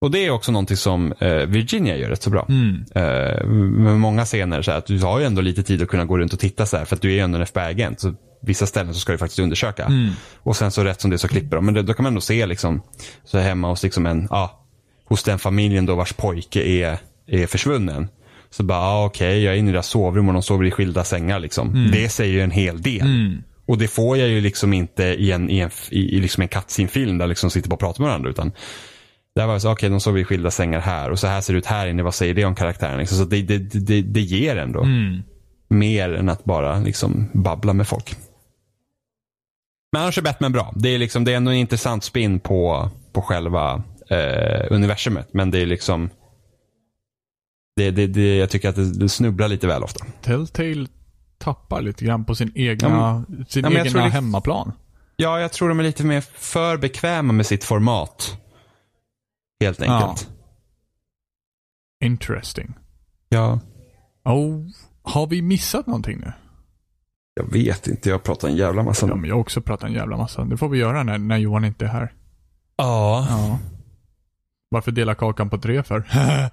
Och det är också någonting som eh, Virginia gör rätt så bra. Mm. Eh, med många scener så här, att du har ju ändå lite tid att kunna gå runt och titta så här för att du är ju ändå en FBI-agent. Så vissa ställen så ska du faktiskt undersöka. Mm. Och sen så rätt som det så klipper de. Men det, då kan man ändå se liksom, så hemma hos liksom en, ja, hos den familjen då vars pojke är, är försvunnen. Så bara, ah, okej, jag är inne i deras sovrum och de sover i skilda sängar liksom. Det säger ju en hel del. Mm. Och det får jag ju liksom inte i en, i en, i, i liksom en cutscene-film där liksom sitter bara och pratar med varandra. Utan Där var det så, okej okay, de sover i skilda sängar här och så här ser det ut här inne. Vad säger det om karaktären? Liksom, så det, det, det, det ger ändå Mm. mer än att bara liksom babbla med folk. Men annars är Batman bra. Det är, liksom, det är ändå en intressant spin på, på själva eh, universumet. Men det är liksom det, det, det, jag tycker att det, det snubblar lite väl ofta. Telltale tappar lite grann på sin egna, Ja, sin ja, men egna det- hemmaplan. Ja, jag tror de är lite mer för bekväma med sitt format. Helt enkelt. Interesting. Ja. Oh, har vi missat någonting nu? Jag vet inte, jag pratar en jävla massa. Ja, men jag har också pratat en jävla massa. Det får vi göra när, när Johan inte är här. ja. Ja. Varför dela kakan på tre för?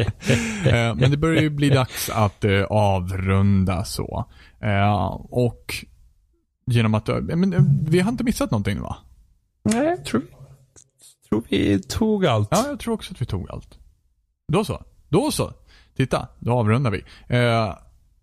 Eh, Men det börjar ju bli dags att eh, avrunda så. Eh, Och genom att, men vi har inte missat någonting va? Nej, jag tror, tror vi tog allt. Ja, jag tror också att vi tog allt. Då så. Då så. Titta, då avrundar vi.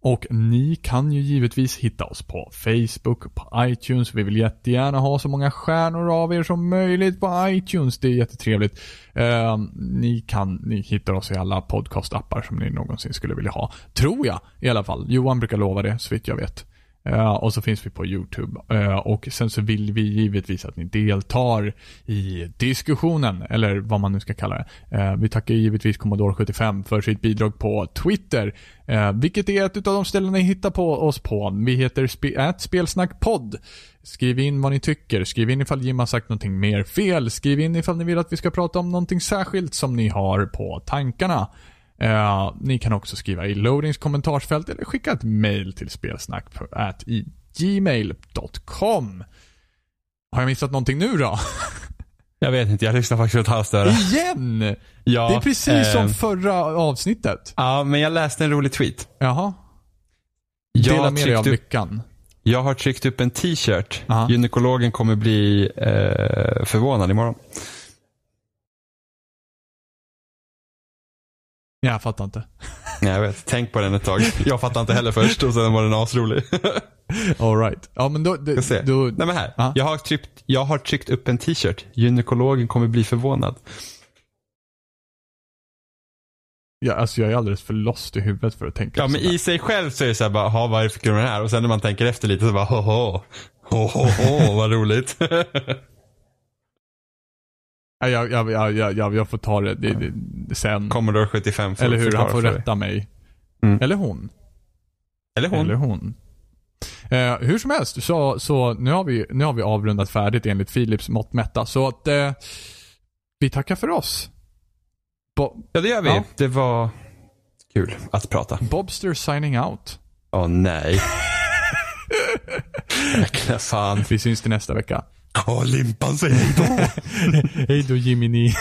Och ni kan ju givetvis hitta oss på Facebook, på iTunes. Vi vill jättegärna ha så många stjärnor av er som möjligt på iTunes. Det är jättetrevligt. Eh, ni kan, ni hittar oss i alla podcastappar som ni någonsin skulle vilja ha. Tror jag i alla fall. Johan brukar lova det, så vitt jag vet. Eh, och så finns vi på YouTube. Eh, och sen så vill vi givetvis att ni deltar i diskussionen, eller vad man nu ska kalla det. Eh, vi tackar givetvis Commodore75 för sitt bidrag på Twitter, vilket är ett av de ställen ni hittar på oss på. Vi heter spe- @spelsnackpodd. Skriv in vad ni tycker, skriv in ifall Jim har sagt någonting mer fel, skriv in ifall ni vill att vi ska prata om någonting särskilt som ni har på tankarna. Eh, ni kan också skriva i loadings kommentarsfält eller skicka ett mail till spelsnack i gmail.com. Har jag missat någonting nu då? Jag vet inte, jag lyssnar faktiskt ett halvt Igen! Ja, det är precis som eh, förra avsnittet. Ja, men jag läste en rolig tweet. Jaha. Jag Dela med dig av lyckan. Jag har tryckt upp en t-shirt. Gynekologen kommer bli eh, förvånad imorgon. Jag fattar inte. Nej, jag vet. Tänk på den ett tag. Jag fattar inte heller först och sen var den asrolig. Alright. Ja men då... Se. då Nej men här. Ja. Jag, har tryckt, jag har tryckt upp en t-shirt. Gynekologen kommer bli förvånad. ja, alltså jag är alldeles för lost i huvudet för att tänka Ja men i sig själv så är det så här bara, "Ha, vad är det för kul med det här? Och sen när man tänker efter lite så bara, ho ho. Ho ho ho, vad roligt. Ja, jag, jag, jag, jag, jag, jag får ta det, det, det sen. Commodore 75 får Eller hur? Han får rätta mig. Mm. Eller hon. Eller hon. Eller hon. Eh, hur som helst, så, så nu, har vi, nu har vi avrundat färdigt enligt Philips mått mätta. Så att eh, vi tackar för oss. Bo- Ja det gör vi. Ja. Det var kul att prata. Bobster signing out. Åh nej. Jäkla fan. Vi syns till nästa vecka. Ja, limpan säger hej då. Hej då Jiminy.